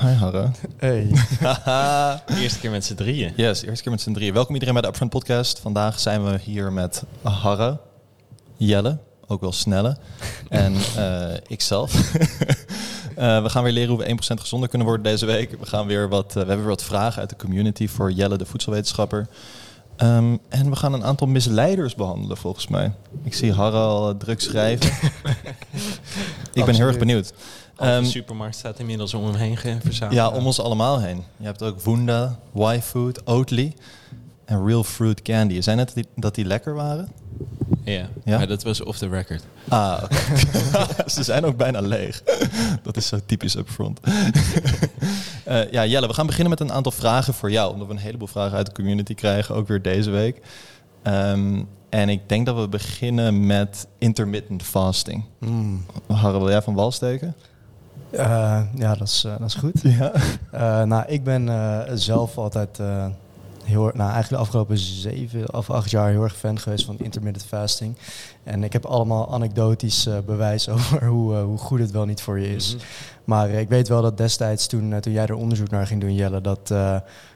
Hi Harre. Hey. Eerste keer met z'n drieën. Yes, eerste keer met z'n drieën. Welkom iedereen bij de Upfront Podcast. Vandaag zijn we hier met Harre, Jelle, ook wel Snelle, en uh, ikzelf. uh, we gaan weer leren hoe we 1% gezonder kunnen worden deze week. We, gaan weer wat, uh, we hebben weer wat vragen uit de community voor Jelle, de voedselwetenschapper. Um, en we gaan een aantal misleiders behandelen, volgens mij. Ik zie Harre al druk schrijven. ik ben heel erg benieuwd. Um, de supermarkt staat inmiddels om hem heen verzameld. Ja, om ons allemaal heen. Je hebt ook Wunda, Y-Food, Oatly en Real Fruit Candy. Zijn het die, dat die lekker waren? Ja, ja? maar dat was off the record. Ah. Okay. Ze zijn ook bijna leeg. dat is zo typisch upfront. uh, ja, Jelle, we gaan beginnen met een aantal vragen voor jou. Omdat we een heleboel vragen uit de community krijgen, ook weer deze week. Um, en ik denk dat we beginnen met intermittent fasting. Mm. Harre, wil jij van wal steken? Uh, ja, dat is, uh, dat is goed. Ja. Uh, nou, ik ben zelf altijd heel, nou, eigenlijk de afgelopen zeven of acht jaar heel erg fan geweest van intermittent fasting. En ik heb allemaal anekdotisch bewijs over hoe, hoe goed het wel niet voor je is. Mm -hmm. Maar ik weet wel dat destijds, toen, toen jij er onderzoek naar ging doen, Jelle, dat,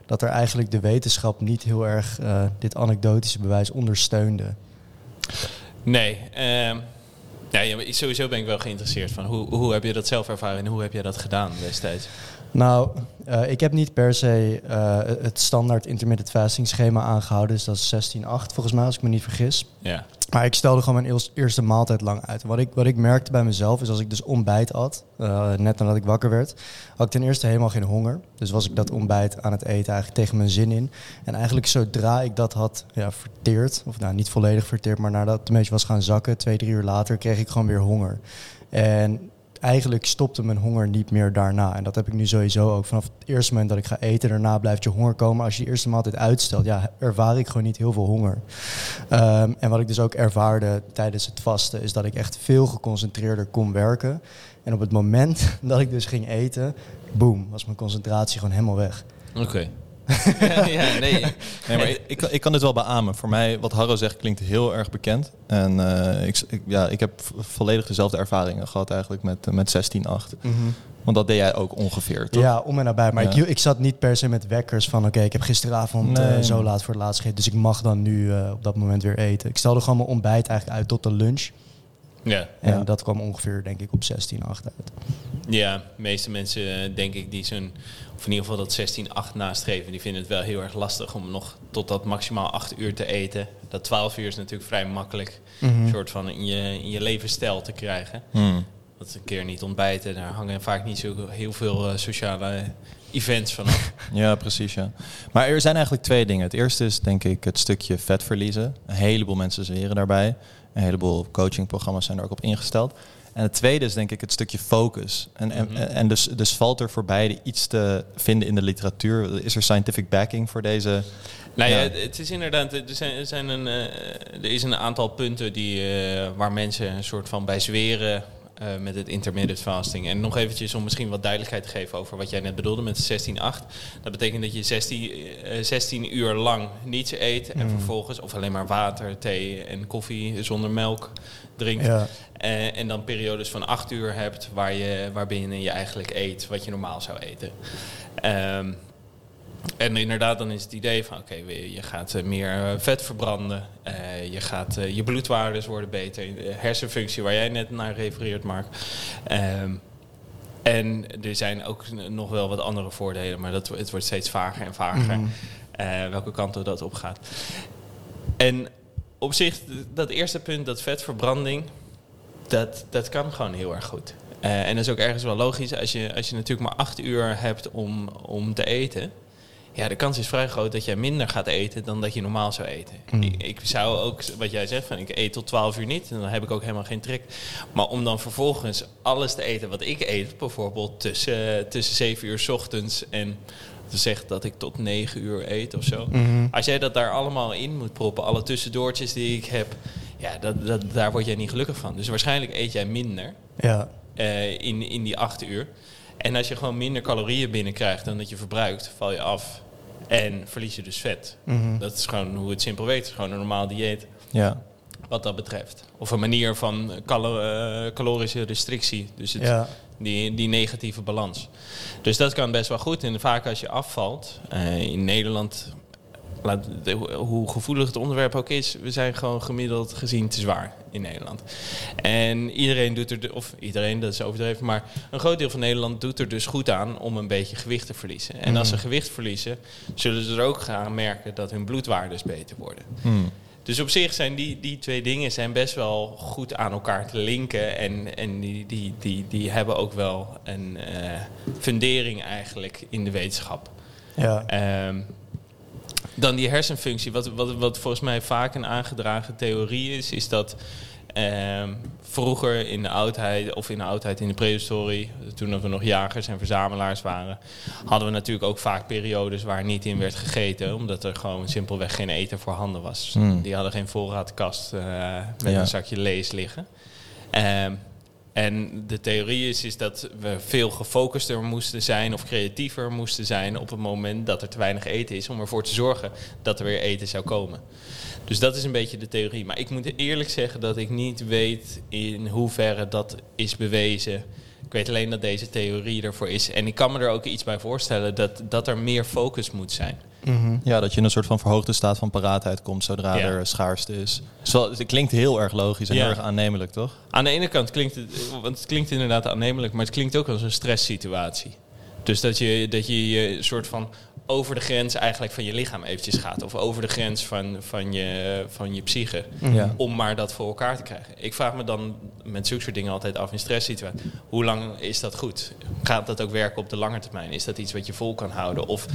dat er eigenlijk de wetenschap niet heel erg dit anekdotische bewijs ondersteunde. Nee, uh... Ja, sowieso ben ik wel geïnteresseerd van hoe, hoe heb je dat zelf ervaren en hoe heb je dat gedaan destijds? Nou, uh, ik heb niet per se uh, het standaard intermittent fasting schema aangehouden. Dus dat is 16-8 volgens mij, als ik me niet vergis. Ja. Maar ik stelde gewoon mijn eerste maaltijd lang uit. Wat ik, wat ik merkte bij mezelf is als ik dus ontbijt at, uh, net nadat ik wakker werd, had ik ten eerste helemaal geen honger. Dus was ik dat ontbijt aan het eten eigenlijk tegen mijn zin in. En eigenlijk zodra ik dat had ja, verteerd, of nou niet volledig verteerd, maar nadat het een beetje was gaan zakken, twee, drie uur later, kreeg ik gewoon weer honger. En eigenlijk stopte mijn honger niet meer daarna. En dat heb ik nu sowieso ook. Vanaf het eerste moment dat ik ga eten, daarna blijft je honger komen. Als je de eerste maaltijd uitstelt, ja, ervaar ik gewoon niet heel veel honger. Um, en wat ik dus ook ervaarde tijdens het vasten, is dat ik echt veel geconcentreerder kon werken. En op het moment dat ik dus ging eten, boom, was mijn concentratie gewoon helemaal weg. Oké. Ja, ja, nee. nee maar ik, ik, kan dit wel beamen. Voor mij, wat Harro zegt, klinkt heel erg bekend. En uh, ik, ik, ja, ik heb volledig dezelfde ervaringen gehad eigenlijk met, met 16-8. Mm -hmm. Want dat deed jij ook ongeveer, toch? Ja, om en nabij. Maar ja. ik, ik zat niet per se met wekkers van... oké, okay, ik heb gisteravond nee. uh, zo laat voor het laatst gegeten... dus ik mag dan nu uh, op dat moment weer eten. Ik stelde gewoon mijn ontbijt eigenlijk uit tot de lunch. Ja. En ja. dat kwam ongeveer, denk ik, op 16-8 uit. Ja, de meeste mensen, denk ik, die zo'n... of in ieder geval dat 16-8 nastreven... die vinden het wel heel erg lastig om nog tot dat maximaal 8 uur te eten. Dat 12 uur is natuurlijk vrij makkelijk... Mm -hmm. soort van in je, in je levensstijl te krijgen. Mm. Dat een keer niet ontbijten, daar hangen vaak niet zo heel veel uh, sociale events vanaf. ja, precies. Ja. Maar er zijn eigenlijk twee dingen. Het eerste is denk ik het stukje vet verliezen. Een heleboel mensen zweren daarbij. Een heleboel coachingprogramma's zijn er ook op ingesteld. En het tweede is denk ik het stukje focus. En, en, mm -hmm. en dus, dus valt er voor beide iets te vinden in de literatuur? Is er scientific backing voor deze... Nou ja, ja. het is inderdaad, er, zijn, er, zijn een, uh, er is een aantal punten die, uh, waar mensen een soort van bij zweren uh, met het intermittent fasting. En nog eventjes om misschien wat duidelijkheid te geven over wat jij net bedoelde met 16-8. Dat betekent dat je 16, uh, 16 uur lang niets eet en mm. vervolgens of alleen maar water, thee en koffie zonder melk drinkt. Ja. Uh, en dan periodes van 8 uur hebt waar je, waarbinnen je eigenlijk eet wat je normaal zou eten. Um, en inderdaad, dan is het idee van oké, okay, je gaat uh, meer uh, vet verbranden. Uh, je, gaat, je bloedwaardes worden beter. De hersenfunctie waar jij net naar refereert, Mark. Um, en er zijn ook nog wel wat andere voordelen, maar dat, het wordt steeds vager en vager. Mm -hmm. welke kant dat op gaat. En op zich, dat eerste punt, dat vetverbranding, dat, dat kan gewoon heel erg goed. en dat is ook ergens wel logisch als je, als je natuurlijk maar acht uur hebt om, om te eten ja, de kans is vrij groot dat jij minder gaat eten dan dat je normaal zou eten. Mm. Ik, ik, zou ook, wat jij zegt, van ik eet tot 12 uur niet en dan heb ik ook helemaal geen trek. Maar om dan vervolgens alles te eten wat ik eet, bijvoorbeeld tussen, tussen 7 uur s ochtends en te zeggen dat ik tot 9 uur eet of zo. Mm -hmm. Als jij dat daar allemaal in moet proppen, alle tussendoortjes die ik heb, ja, dat, dat, daar word jij niet gelukkig van. Dus waarschijnlijk eet jij minder ja. uh, in, in die 8 uur. En als je gewoon minder calorieën binnenkrijgt dan dat je verbruikt, val je af. En verlies je dus vet. Mm -hmm. Dat is gewoon hoe het simpel is gewoon een normaal dieet. Ja. Wat dat betreft. Of een manier van calo uh, calorische restrictie. Dus het, ja. Die, die negatieve balans. Dus dat kan best wel goed. En vaak als je afvalt, eh, in Nederland, laat, de- hoe gevoelig het onderwerp ook is, we zijn gewoon gemiddeld gezien te zwaar in Nederland. En iedereen doet er, de- of iedereen, dat is overdreven, maar een groot deel van Nederland doet er dus goed aan om een beetje gewicht te verliezen. En als ze gewicht verliezen, zullen ze er ook gaan merken dat hun bloedwaardes beter worden. Hmm. Dus op zich zijn die, die twee dingen zijn best wel goed aan elkaar te linken. En, en die, die, die, die hebben ook wel een eh, fundering eigenlijk in de wetenschap. Ja. Ehm, dan die hersenfunctie. Wat, wat, wat volgens mij vaak een aangedragen theorie is, is dat ehm, vroeger in de oudheid, of in de oudheid in de prehistorie, toen we nog jagers en verzamelaars waren, hadden we natuurlijk ook vaak periodes waar niet in werd gegeten, omdat er gewoon simpelweg geen eten voorhanden was. Hmm. Die hadden geen voorraadkast eh, met Ja. een zakje lees liggen. Ehm, en de theorie is, is dat we veel gefocuster moesten zijn of creatiever moesten zijn op het moment dat er te weinig eten is, om ervoor te zorgen dat er weer eten zou komen. Dus dat is een beetje de theorie. Maar ik moet eerlijk zeggen dat ik niet weet in hoeverre dat is bewezen. Ik weet alleen dat deze theorie ervoor is. En ik kan me er ook iets bij voorstellen dat, dat er meer focus moet zijn. Mhm. Ja, dat je in een soort van verhoogde staat van paraatheid komt zodra Ja. er schaarste is. Het klinkt heel erg logisch en Ja. heel erg aannemelijk, toch? Aan de ene kant klinkt het, want het klinkt inderdaad aannemelijk, maar het klinkt ook als een stresssituatie. Dus dat je dat je je soort van over de grens eigenlijk van je lichaam eventjes gaat. Of over de grens van, van, je, van je psyche. Ja. Om maar dat voor elkaar te krijgen. Ik vraag me dan met zulke soort dingen altijd af in stresssituaties. Hoe lang is dat goed? Gaat dat ook werken op de lange termijn? Is dat iets wat je vol kan houden? Of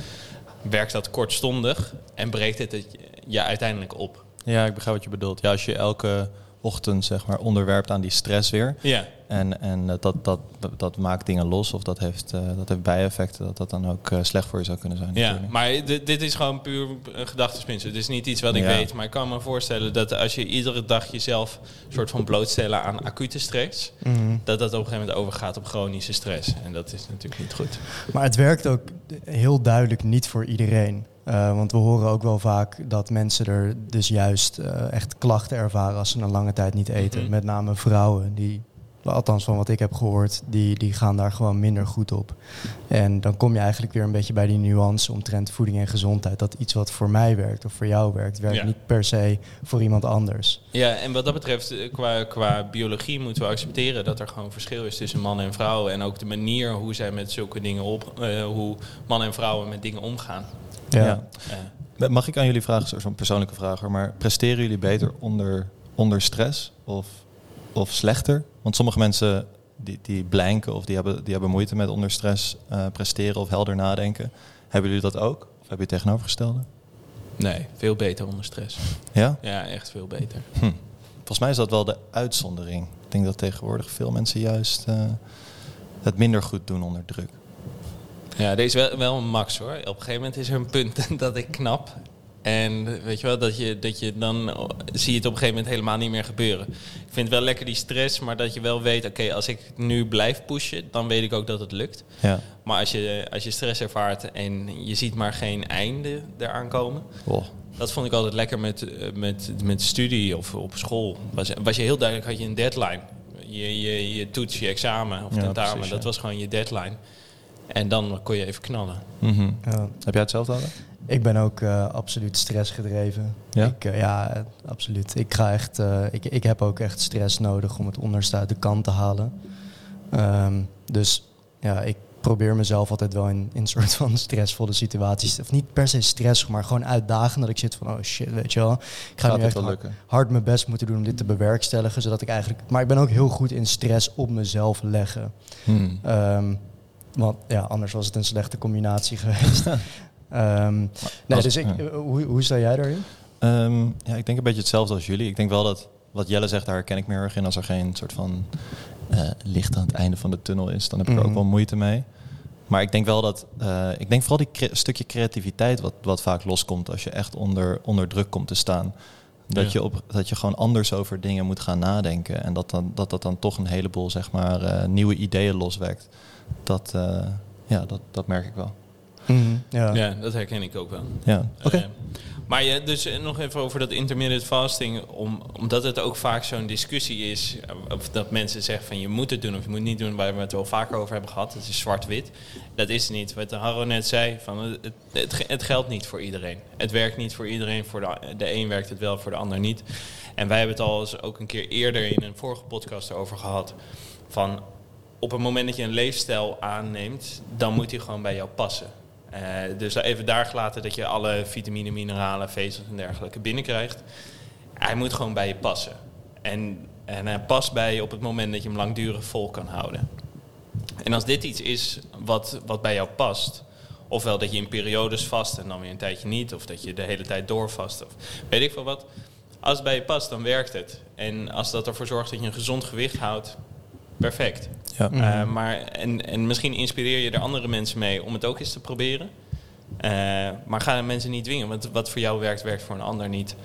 werkt dat kortstondig en breekt het het je uiteindelijk op? Ja, ik begrijp wat je bedoelt. Ja, als je elke ochtend zeg maar onderwerpt aan die stress weer. Ja. En, en eh, dat, dat, dat maakt dingen los of dat heeft, eh, dat heeft bijeffecten. Dat dat dan ook eh, slecht voor je zou kunnen zijn. Ja, natuurlijk. maar dit, dit is gewoon puur een gedachtespinsel. Het is niet iets wat ik Ja. weet. Maar ik kan me voorstellen dat als je iedere dag jezelf soort van blootstellen aan acute stress, Mhm. dat dat op een gegeven moment overgaat op chronische stress. En dat is natuurlijk niet goed. Maar het werkt ook heel duidelijk niet voor iedereen. Eh, want we horen ook wel vaak dat mensen er dus juist eh, echt klachten ervaren als ze een lange tijd niet eten. Mhm. Met name vrouwen, die, althans van wat ik heb gehoord, die, die gaan daar gewoon minder goed op. En dan kom je eigenlijk weer een beetje bij die nuance omtrent voeding en gezondheid. Dat iets wat voor mij werkt of voor jou werkt, werkt Ja. niet per se voor iemand anders. Ja, en wat dat betreft, eh, qua, qua biologie moeten we accepteren dat er gewoon verschil is tussen mannen en vrouwen. En ook de manier hoe zij met zulke dingen op, hoe mannen en vrouwen met dingen omgaan. Ja. Ja. Mag ik aan jullie vragen, van persoonlijke vraag, hoor, maar presteren jullie beter onder, onder stress of, of slechter? Want sommige mensen die, die blanken of die hebben, die hebben moeite met onder stress eh, presteren of helder nadenken. Hebben jullie dat ook? Of heb je het tegenovergestelde? nee, veel beter onder stress. Ja? Ja, echt veel beter. Hm. Volgens mij is dat wel de uitzondering. Ik denk dat tegenwoordig veel mensen juist eh, het minder goed doen onder druk. Ja, is wel, wel een max hoor. Op een gegeven moment is er een punt dat ik knap. En weet je wel, dat je, dat je dan oh, zie je het op een gegeven moment helemaal niet meer gebeuren. Ik vind wel lekker die stress, maar dat je wel weet, oké, als ik nu blijf pushen, dan weet ik ook dat het lukt. Ja. Maar als je, als je stress ervaart en je ziet maar geen einde eraan komen, Oh. dat vond ik altijd lekker met, eh, met, met studie of op school. Was, was je heel duidelijk, had je een deadline. Je, je, je toets, je examen of Ja, tentamen, precies, ja. dat was gewoon je deadline. En dan kon je even knallen. Mhm. Ja. Heb jij hetzelfde hadden? Ik ben ook eh, absoluut stressgedreven. Ja? Ik, eh, ja, eh, absoluut. Ik, ga echt, ik, ik heb ook echt stress nodig om het onderste uit de kant te halen. Ehm, dus ja, ik probeer mezelf altijd wel in, in soort van stressvolle situaties. Of niet per se stress, maar gewoon uitdagen. Dat ik zit van, oh shit, weet je wel. Ik ga Gaat nu echt wel hard, lukken? hard mijn best moeten doen om dit te bewerkstelligen. Zodat ik eigenlijk... Maar ik ben ook heel goed in stress op mezelf leggen. Hmm. Ehm, want ja, anders was het een slechte combinatie geweest. Ehm, nee, dus ik, eh, hoe, hoe sta jij daarin? Ehm, ja, ik denk een beetje hetzelfde als jullie. Ik denk wel dat wat Jelle zegt, daar herken ik me erg in. Als er geen soort van eh, licht aan het einde van de tunnel is, dan heb ik er Mhm. ook wel moeite mee. Maar ik denk wel dat, eh, ik denk vooral die cre- stukje creativiteit wat, wat vaak loskomt als je echt onder, onder druk komt te staan. Dat, Ja. je op, dat je gewoon anders over dingen moet gaan nadenken. En dat dan, dat, dat dan toch een heleboel zeg maar, nieuwe ideeën loswekt. Dat, eh, ja, dat, dat merk ik wel. Mhm, ja. Ja, dat herken ik ook wel. Ja, oké. Eh, maar je, dus eh, nog even over dat intermittent fasting. Om, omdat het ook vaak zo'n discussie is. Of dat mensen zeggen van je moet het doen of je moet het niet doen. Waar we het wel vaker over hebben gehad. Het is zwart-wit. Dat is niet. Wat Harro net zei. Van het, het geldt niet voor iedereen. Het werkt niet voor iedereen. Voor de, de een werkt het wel, voor de ander niet. En wij hebben het al eens ook een keer eerder in een vorige podcast over gehad. Van op het moment dat je een leefstijl aanneemt, dan moet die gewoon bij jou passen. Eh, dus even daar gelaten dat je alle vitamine, mineralen, vezels en dergelijke binnenkrijgt. Hij moet gewoon bij je passen. En, en hij past bij je op het moment dat je hem langdurig vol kan houden. En als dit iets is wat, wat bij jou past, ofwel dat je in periodes vast en dan weer een tijdje niet, of dat je de hele tijd doorvast, of weet ik veel wat. Als het bij je past, dan werkt het. En als dat ervoor zorgt dat je een gezond gewicht houdt, perfect. Ja. Mhm. Eh, maar, en, en misschien inspireer je er andere mensen mee om het ook eens te proberen. Eh, maar ga mensen niet dwingen, want wat voor jou werkt, werkt voor een ander niet.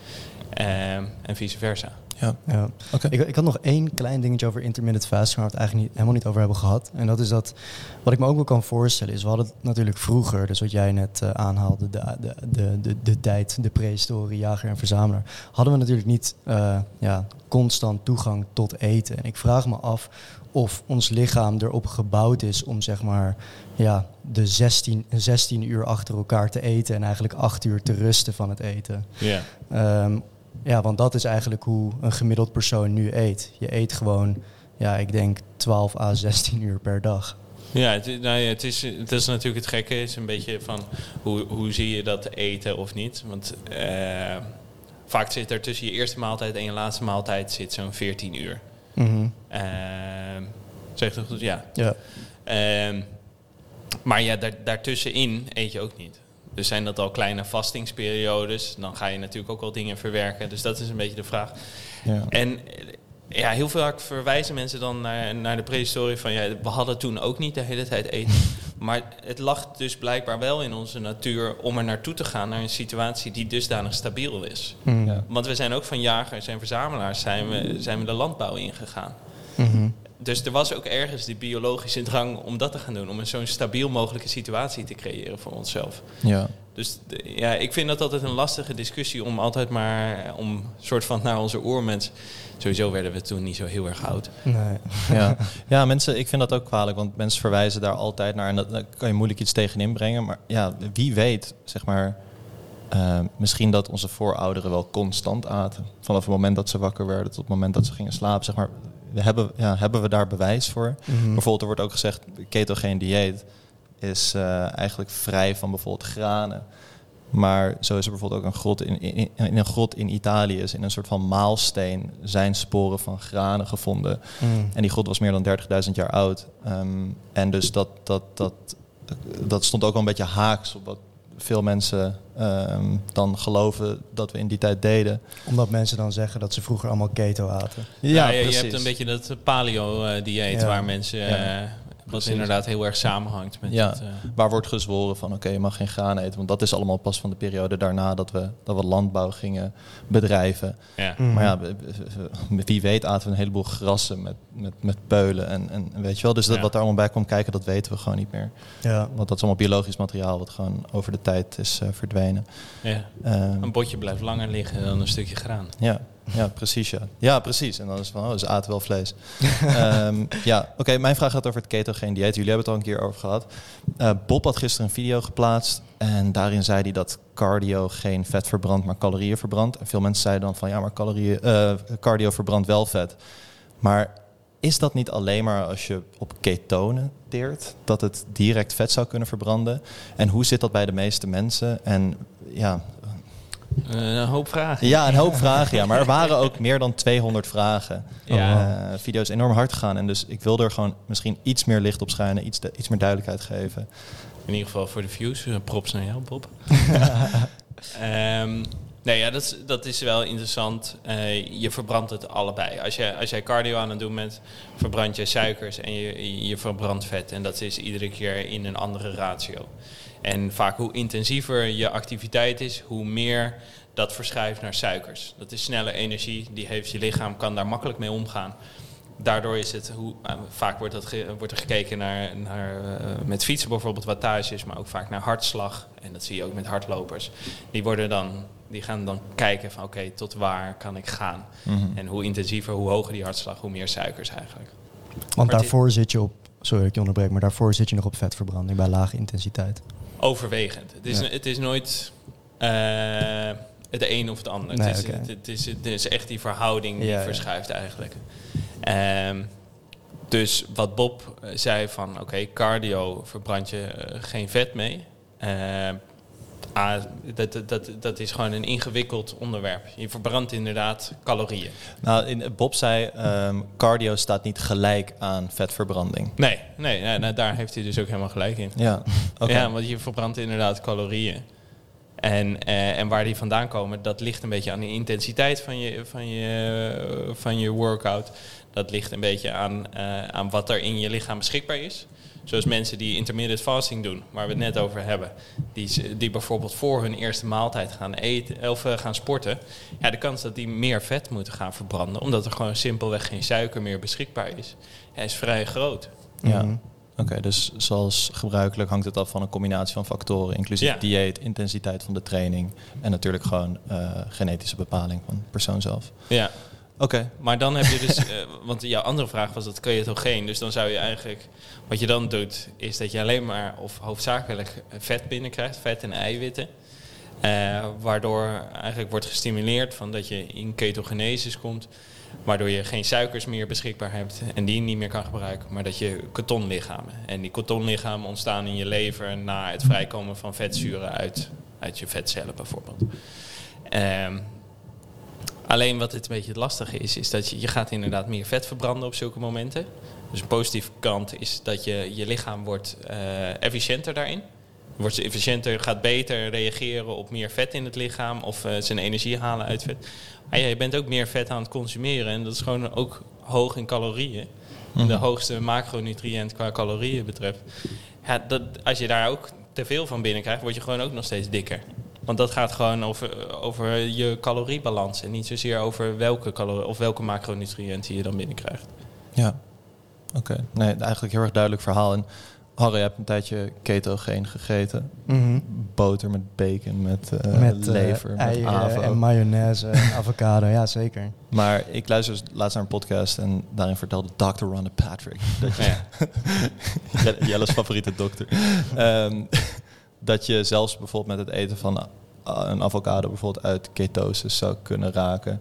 Eh, en vice versa. ja. Ja. Oké. Ik, ik had nog één klein dingetje over intermittent fasting, waar we het eigenlijk niet, helemaal niet over hebben gehad. En dat is dat, wat ik me ook wel kan voorstellen, is we hadden het natuurlijk vroeger, dus wat jij net aanhaalde, de, de, de, de, de tijd, de prehistorie, jager en verzamelaar, hadden we natuurlijk niet eh, ja, constant toegang tot eten. En ik vraag me af of ons lichaam erop gebouwd is om zeg maar ja, de 16, 16 uur achter elkaar te eten en eigenlijk 8 uur te rusten van het eten. Ja. Ehm, ja, want dat is eigenlijk hoe een gemiddeld persoon nu eet. Je eet gewoon, ja, ik denk 12 à 16 uur per dag. Ja, het, is- nou ja, het, is, het is natuurlijk het gekke. Het is een beetje van hoe, hoe zie je dat eten of niet. Want eh, vaak zit er tussen je eerste maaltijd en je laatste maaltijd zit zo'n 14 uur. Mhm. Eh, zeg dat goed? Ja. Ja. Ehm, maar ja, daar, daartussenin eet je ook niet. Dus zijn dat al kleine vastingsperiodes, dan ga je natuurlijk ook wel dingen verwerken. Dus dat is een beetje de vraag. Ja. En eh, ja, heel vaak verwijzen mensen dan naar, naar de prehistorie van ja, we hadden toen ook niet de hele tijd eten. Maar het lag dus blijkbaar wel in onze natuur om er naartoe te gaan naar een situatie die dusdanig stabiel is. Mhm. Ja. Want we zijn ook van jagers en verzamelaars zijn we, zijn we de landbouw ingegaan. Mhm. Dus er was ook ergens die biologische drang om dat te gaan doen. Om een zo'n stabiel mogelijke situatie te creëren voor onszelf. Ja. Dus de- ja, ik vind dat altijd een lastige discussie om altijd maar om soort van naar onze oermens. Sowieso werden we toen niet zo heel erg oud. Nee. Ja. ja, mensen, ik vind dat ook kwalijk, want mensen verwijzen daar altijd naar en dat, daar kan je moeilijk iets tegen inbrengen. Maar ja, wie weet, zeg maar, eh, misschien dat onze voorouderen wel constant aten. Vanaf het moment dat ze wakker werden tot het moment dat ze gingen slapen, zeg maar. We hebben, ja, hebben we daar bewijs voor? Mhm. Bijvoorbeeld, er wordt ook gezegd, ketogeen dieet is eh, eigenlijk vrij van bijvoorbeeld granen. Maar zo is er bijvoorbeeld ook een grot in, in, in een grot in Italië, is in een soort van maalsteen zijn sporen van granen gevonden. Mhm. En die grot was meer dan 30.000 jaar oud. Ehm, en dus dat, dat, dat, dat stond ook wel een beetje haaks op wat veel mensen ehm, dan geloven dat we in die tijd deden. Omdat mensen dan zeggen dat ze vroeger allemaal keto aten. Ja, je, je hebt een beetje dat paleo-dieet Ja. waar mensen. Ja. Wat inderdaad heel erg samenhangt met Ja. het, eh, Waar wordt gezworen van oké, je mag geen graan eten. Want dat is allemaal pas van de periode daarna dat we, dat we landbouw gingen bedrijven. ja. Mhm. Maar ja, wie weet aten we een heleboel grassen met, met, met peulen. En, en weet je wel, dus dat Ja. wat daar allemaal bij komt kijken, dat weten we gewoon niet meer. Ja. Want dat is allemaal biologisch materiaal wat gewoon over de tijd is eh, verdwenen. ja. Ehm, Een botje blijft langer liggen dan een stukje graan. Ja, ja, precies. Ja. ja, precies. En dan is van, oh, ze aten wel vlees. Ehm, ja, oké. mijn vraag gaat over het ketogeen dieet. Jullie hebben het al een keer over gehad. Eh, Bob had gisteren een video geplaatst. En daarin zei hij dat cardio geen vet verbrandt, maar calorieën verbrandt. En veel mensen zeiden dan van, ja, maar calorieën, eh, cardio verbrandt wel vet. Maar is dat niet alleen maar als je op ketonen teert, dat het direct vet zou kunnen verbranden? En hoe zit dat bij de meeste mensen? En ja, een hoop vragen. ja, een hoop vragen. Ja, maar er waren ook meer dan 200 vragen. Ja. Eh, video is enorm hard gegaan. En dus ik wil er gewoon misschien iets meer licht op schijnen, iets, iets meer duidelijkheid geven. In ieder geval voor de views. eh, props naar jou, Bob. Ehm, nee, ja, dat, is- dat is wel interessant. Eh, je verbrandt het allebei. Als, je, als jij cardio aan het doen bent, verbrand je suikers en je, je verbrandt vet. En dat is iedere keer in een andere ratio. En vaak hoe intensiever je activiteit is, hoe meer dat verschuift naar suikers. Dat is snelle energie, die heeft je lichaam, kan daar makkelijk mee omgaan. daardoor is het, hoe, eh, vaak wordt, dat ge- wordt er gekeken naar, naar eh, met fietsen bijvoorbeeld wattages, maar ook vaak naar hartslag. En dat zie je ook met hardlopers. Die, worden dan, die gaan dan kijken van oké, tot waar kan ik gaan? Mhm. En hoe intensiever, hoe hoger die hartslag, hoe meer suikers eigenlijk. Want Maar daarvoor zit je op, sorry dat ik je onderbreek, maar daarvoor zit je nog op vetverbranding bij lage intensiteit. Overwegend. Het is, Ja. het is nooit eh, het een of het ander. Nee, het, is, het, het is, het is echt die verhouding die Ja, verschuift eigenlijk. Ehm, dus wat Bob eh, zei van oké, cardio verbrand je eh, geen vet mee. Ah, dat, dat, dat, is gewoon een ingewikkeld onderwerp. Je verbrandt inderdaad calorieën. Nou, in, Bob zei, ehm, cardio staat niet gelijk aan vetverbranding. Nee, nee, nou, daar heeft hij dus ook helemaal gelijk in. Ja. Ja, want je verbrandt inderdaad calorieën. En, eh, en waar die vandaan komen, dat ligt een beetje aan de intensiteit van je, van je, van je workout. Dat ligt een beetje aan, eh, aan wat er in je lichaam beschikbaar is. Zoals mensen die intermittent fasting doen, waar we het net over hebben. Die, die bijvoorbeeld voor hun eerste maaltijd gaan eten of eh, gaan sporten. Ja, de kans dat die meer vet moeten gaan verbranden, omdat er gewoon simpelweg geen suiker meer beschikbaar is, ja, is vrij groot. Ja. Mhm. Oké, dus zoals gebruikelijk hangt het af van een combinatie van factoren, inclusief Ja. dieet, intensiteit van de training en natuurlijk gewoon eh, genetische bepaling van de persoon zelf. Ja, Oké, Maar dan heb je dus, eh, want jouw andere vraag was dat ketogeen. Dus dan zou je eigenlijk, wat je dan doet, is dat je alleen maar of hoofdzakelijk vet binnenkrijgt, vet en eiwitten. Eh, waardoor eigenlijk wordt gestimuleerd van dat je in ketogenesis komt. Waardoor je geen suikers meer beschikbaar hebt en die je niet meer kan gebruiken. Maar dat je ketonlichamen. En die ketonlichamen ontstaan in je lever na het vrijkomen van vetzuren uit, uit je vetcellen bijvoorbeeld. Ehm, Alleen wat het een beetje het lastige is, is dat je, je gaat inderdaad meer vet verbranden op zulke momenten. Dus een positieve kant is dat je, je lichaam wordt eh, efficiënter daarin. Wordt efficiënter, gaat beter reageren op meer vet in het lichaam of eh, zijn energie halen uit vet. Maar ja, je bent ook meer vet aan het consumeren en dat is gewoon ook hoog in calorieën. Mhm. De hoogste macronutriënt qua calorieën betreft. Ja, dat, als je daar ook te veel van binnenkrijgt, word je gewoon ook nog steeds dikker. Want dat gaat gewoon over, over je caloriebalans en niet zozeer over welke, calor of welke macronutriënten je dan binnenkrijgt. ja. Oké, nee, eigenlijk heel erg duidelijk verhaal. En Harry, je hebt een tijdje ketogeen gegeten. Mhm. Boter met bacon, met, eh, met eh, lever, met eieren avo. en mayonaise en avocado, ja zeker. Maar ik luisterde laatst naar een podcast en daarin vertelde Dr. Rhonda Patrick, dat je, Jelle's favoriete dokter, ehm, dat je zelfs bijvoorbeeld met het eten van a- een avocado bijvoorbeeld uit ketosis zou kunnen raken.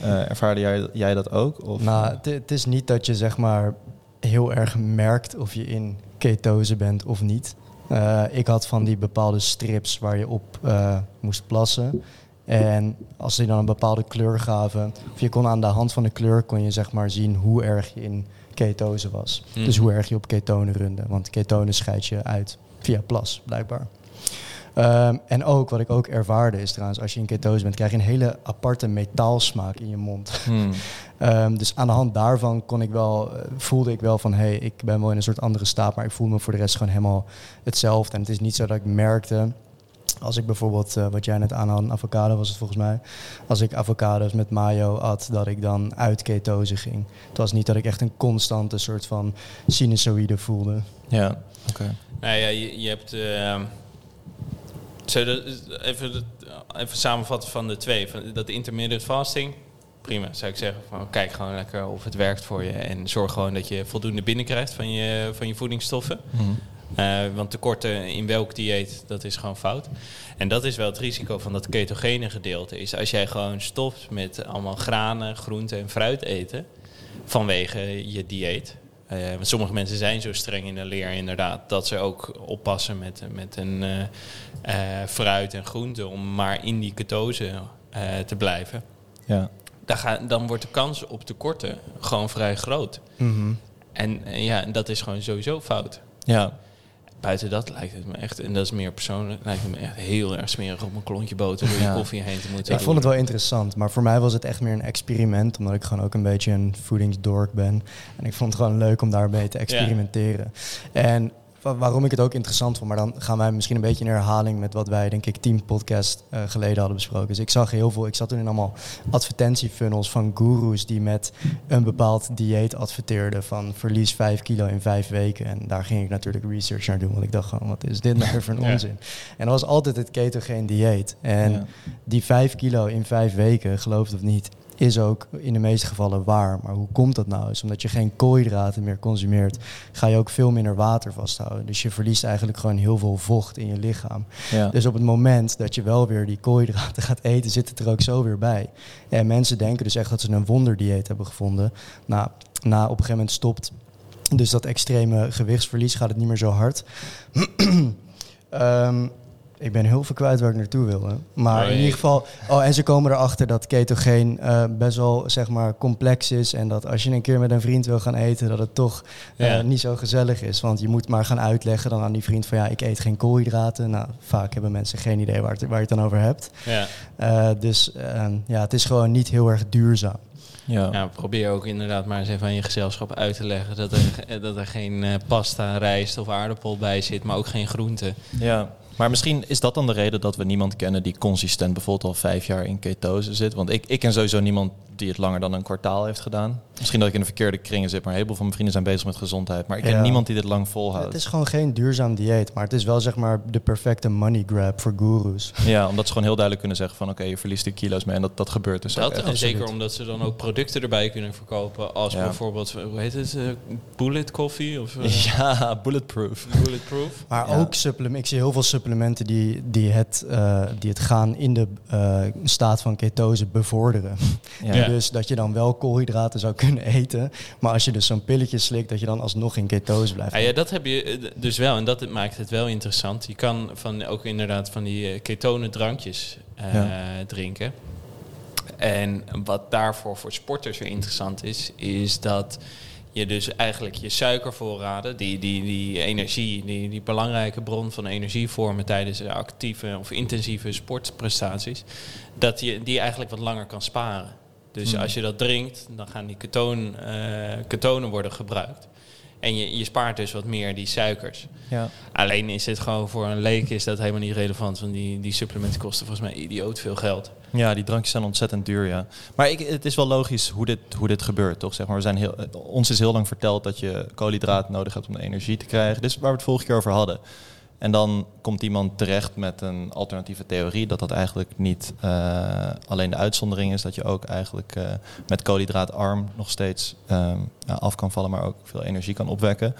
Eh, ervaarde jij, jij dat ook? Of? Nou, het, is niet dat je zeg maar heel erg merkt of je in ketose bent of niet. Eh, ik had van die bepaalde strips waar je op eh, moest plassen. En als die dan een bepaalde kleur gaven, of je kon aan de hand van de kleur kon je zeg maar zien hoe erg je in ketose was. Mhm. Dus hoe erg je op ketonen runde. Want ketonen scheid je uit via plas, blijkbaar. Ehm, en ook, wat ik ook ervaarde, is trouwens, als je in ketose bent, krijg je een hele aparte metaalsmaak in je mond. Hmm. Ehm, dus aan de hand daarvan kon ik wel, eh, voelde ik wel van hé, hey, ik ben wel in een soort andere staat, maar ik voel me voor de rest gewoon helemaal hetzelfde. En het is niet zo dat ik merkte, als ik bijvoorbeeld, eh, wat jij net aanhaalde, een avocado was het volgens mij, als ik avocados met mayo at, dat ik dan uit ketose ging. Het was niet dat ik echt een constante soort van sinusoïde voelde. Ja, oké. Nou ja, je, je hebt. ehm, even, even samenvatten van de twee. Van dat intermittent fasting. Prima, zou ik zeggen. Van, kijk gewoon lekker of het werkt voor je. En zorg gewoon dat je voldoende binnenkrijgt van je, van je voedingsstoffen. Mhm. Eh, want tekorten in welk dieet, dat is gewoon fout. En dat is wel het risico van dat ketogene gedeelte. Is als jij gewoon stopt met allemaal granen, groenten en fruit eten. Vanwege je dieet. Eh, want sommige mensen zijn zo streng in de leer inderdaad. Dat ze ook oppassen met, met een eh, eh, fruit en groente. Om maar in die ketose te blijven. Ja. Dan, ga, dan wordt de kans op tekorten gewoon vrij groot. En eh, ja, dat is gewoon sowieso fout. ja, Buiten dat lijkt het me echt, en dat is meer persoonlijk, lijkt het me echt heel erg smerig om een klontje boter door je Ja. koffie heen te moeten Ik vond het wel interessant, maar voor mij was het echt meer een experiment, omdat ik gewoon ook een beetje een voedingsdork ben. En ik vond het gewoon leuk om daarmee te experimenteren. En waarom ik het ook interessant vond, maar dan gaan wij misschien een beetje in herhaling met wat wij, denk ik, tien podcast eh, geleden hadden besproken. Dus ik zag heel veel, ik zat toen in allemaal advertentiefunnels van gurus die met een bepaald dieet adverteerden van verlies 5 kilo in vijf weken. En daar ging ik natuurlijk research naar doen, want ik dacht gewoon, wat is dit nou voor een Ja. onzin? En dat was altijd het ketogeen dieet. En Ja. die 5 kilo in vijf weken, geloof het of niet, is ook in de meeste gevallen waar. Maar hoe komt dat nou? Is omdat je geen koolhydraten meer consumeert, ga je ook veel minder water vasthouden. Dus je verliest eigenlijk gewoon heel veel vocht in je lichaam. Ja. Dus op het moment dat je wel weer die koolhydraten gaat eten, zit het er ook zo weer bij. En mensen denken dus echt dat ze een wonderdieet hebben gevonden. Nou, na op een gegeven moment stopt dus dat extreme gewichtsverlies, gaat het niet meer zo hard. Ehm, ik ben heel veel kwijt waar ik naartoe wilde. Maar Oh, in ieder geval... Oh, en ze komen erachter dat ketogeen eh, best wel zeg maar, complex is. En dat als je een keer met een vriend wil gaan eten... dat het toch eh, Ja. niet zo gezellig is. Want je moet maar gaan uitleggen dan aan die vriend van... ja, ik eet geen koolhydraten. Nou, vaak hebben mensen geen idee waar, het, waar je het dan over hebt. Ja. Eh, dus ehm, ja, het is gewoon niet heel erg duurzaam. Ja. Ja, probeer ook inderdaad maar eens even aan je gezelschap uit te leggen dat er, dat er geen eh, pasta, rijst of aardappel bij zit, maar ook geen groente. Ja, maar misschien is dat dan de reden dat we niemand kennen die consistent bijvoorbeeld al vijf jaar in ketose zit. Want ik, ik ken sowieso niemand die het langer dan een kwartaal heeft gedaan. Misschien dat ik in de verkeerde kringen zit, maar een heleboel van mijn vrienden zijn bezig met gezondheid. Maar ik ken Ja. niemand die dit lang volhoudt. Het is gewoon geen duurzaam dieet. Maar het is wel zeg maar de perfecte money grab voor gurus. Ja, omdat ze gewoon heel duidelijk kunnen zeggen van oké, je verliest er kilo's mee en dat, dat gebeurt dus Dat, en zeker omdat ze dan ook producten erbij kunnen verkopen, als Ja. bijvoorbeeld, hoe heet het, eh, bullet coffee of eh, Ja, bulletproof. bulletproof. Maar Ja. ook supplementen. Ik zie heel veel supplementen die, die, het, eh, die het gaan in de eh, staat van ketose bevorderen. Ja. Ja. Dus dat je dan wel koolhydraten zou kunnen eten. Maar als je dus zo'n pilletje slikt, dat je dan alsnog in ketose blijft. Ja, ja, dat heb je eh, dus wel en dat maakt het wel interessant. Je kan van, ook inderdaad van die ketone drankjes drinken. En wat daarvoor voor sporters weer interessant is, is dat je dus eigenlijk je suikervoorraden, die, die, die energie, die, die belangrijke bron van energie vormen tijdens de actieve of intensieve sportprestaties, dat je die eigenlijk wat langer kan sparen. Dus Hmm. als je dat drinkt, dan gaan die ketoon, eh, ketonen worden gebruikt. En je, je spaart dus wat meer die suikers. Ja. Alleen is het gewoon voor een leek is dat helemaal niet relevant. Want die, die supplementen kosten volgens mij idioot veel geld. Ja, die drankjes zijn ontzettend duur, ja. Maar ik, het is wel logisch hoe dit, hoe dit gebeurt, toch? Zeg maar, we zijn heel, eh, ons is heel lang verteld dat je koolhydraten nodig hebt om energie te krijgen. Dit is waar we het vorige keer over hadden. En dan komt iemand terecht met een alternatieve theorie... dat dat eigenlijk niet eh, alleen de uitzondering is... dat je ook eigenlijk eh, met koolhydraatarm nog steeds ehm, af kan vallen... maar ook veel energie kan opwekken.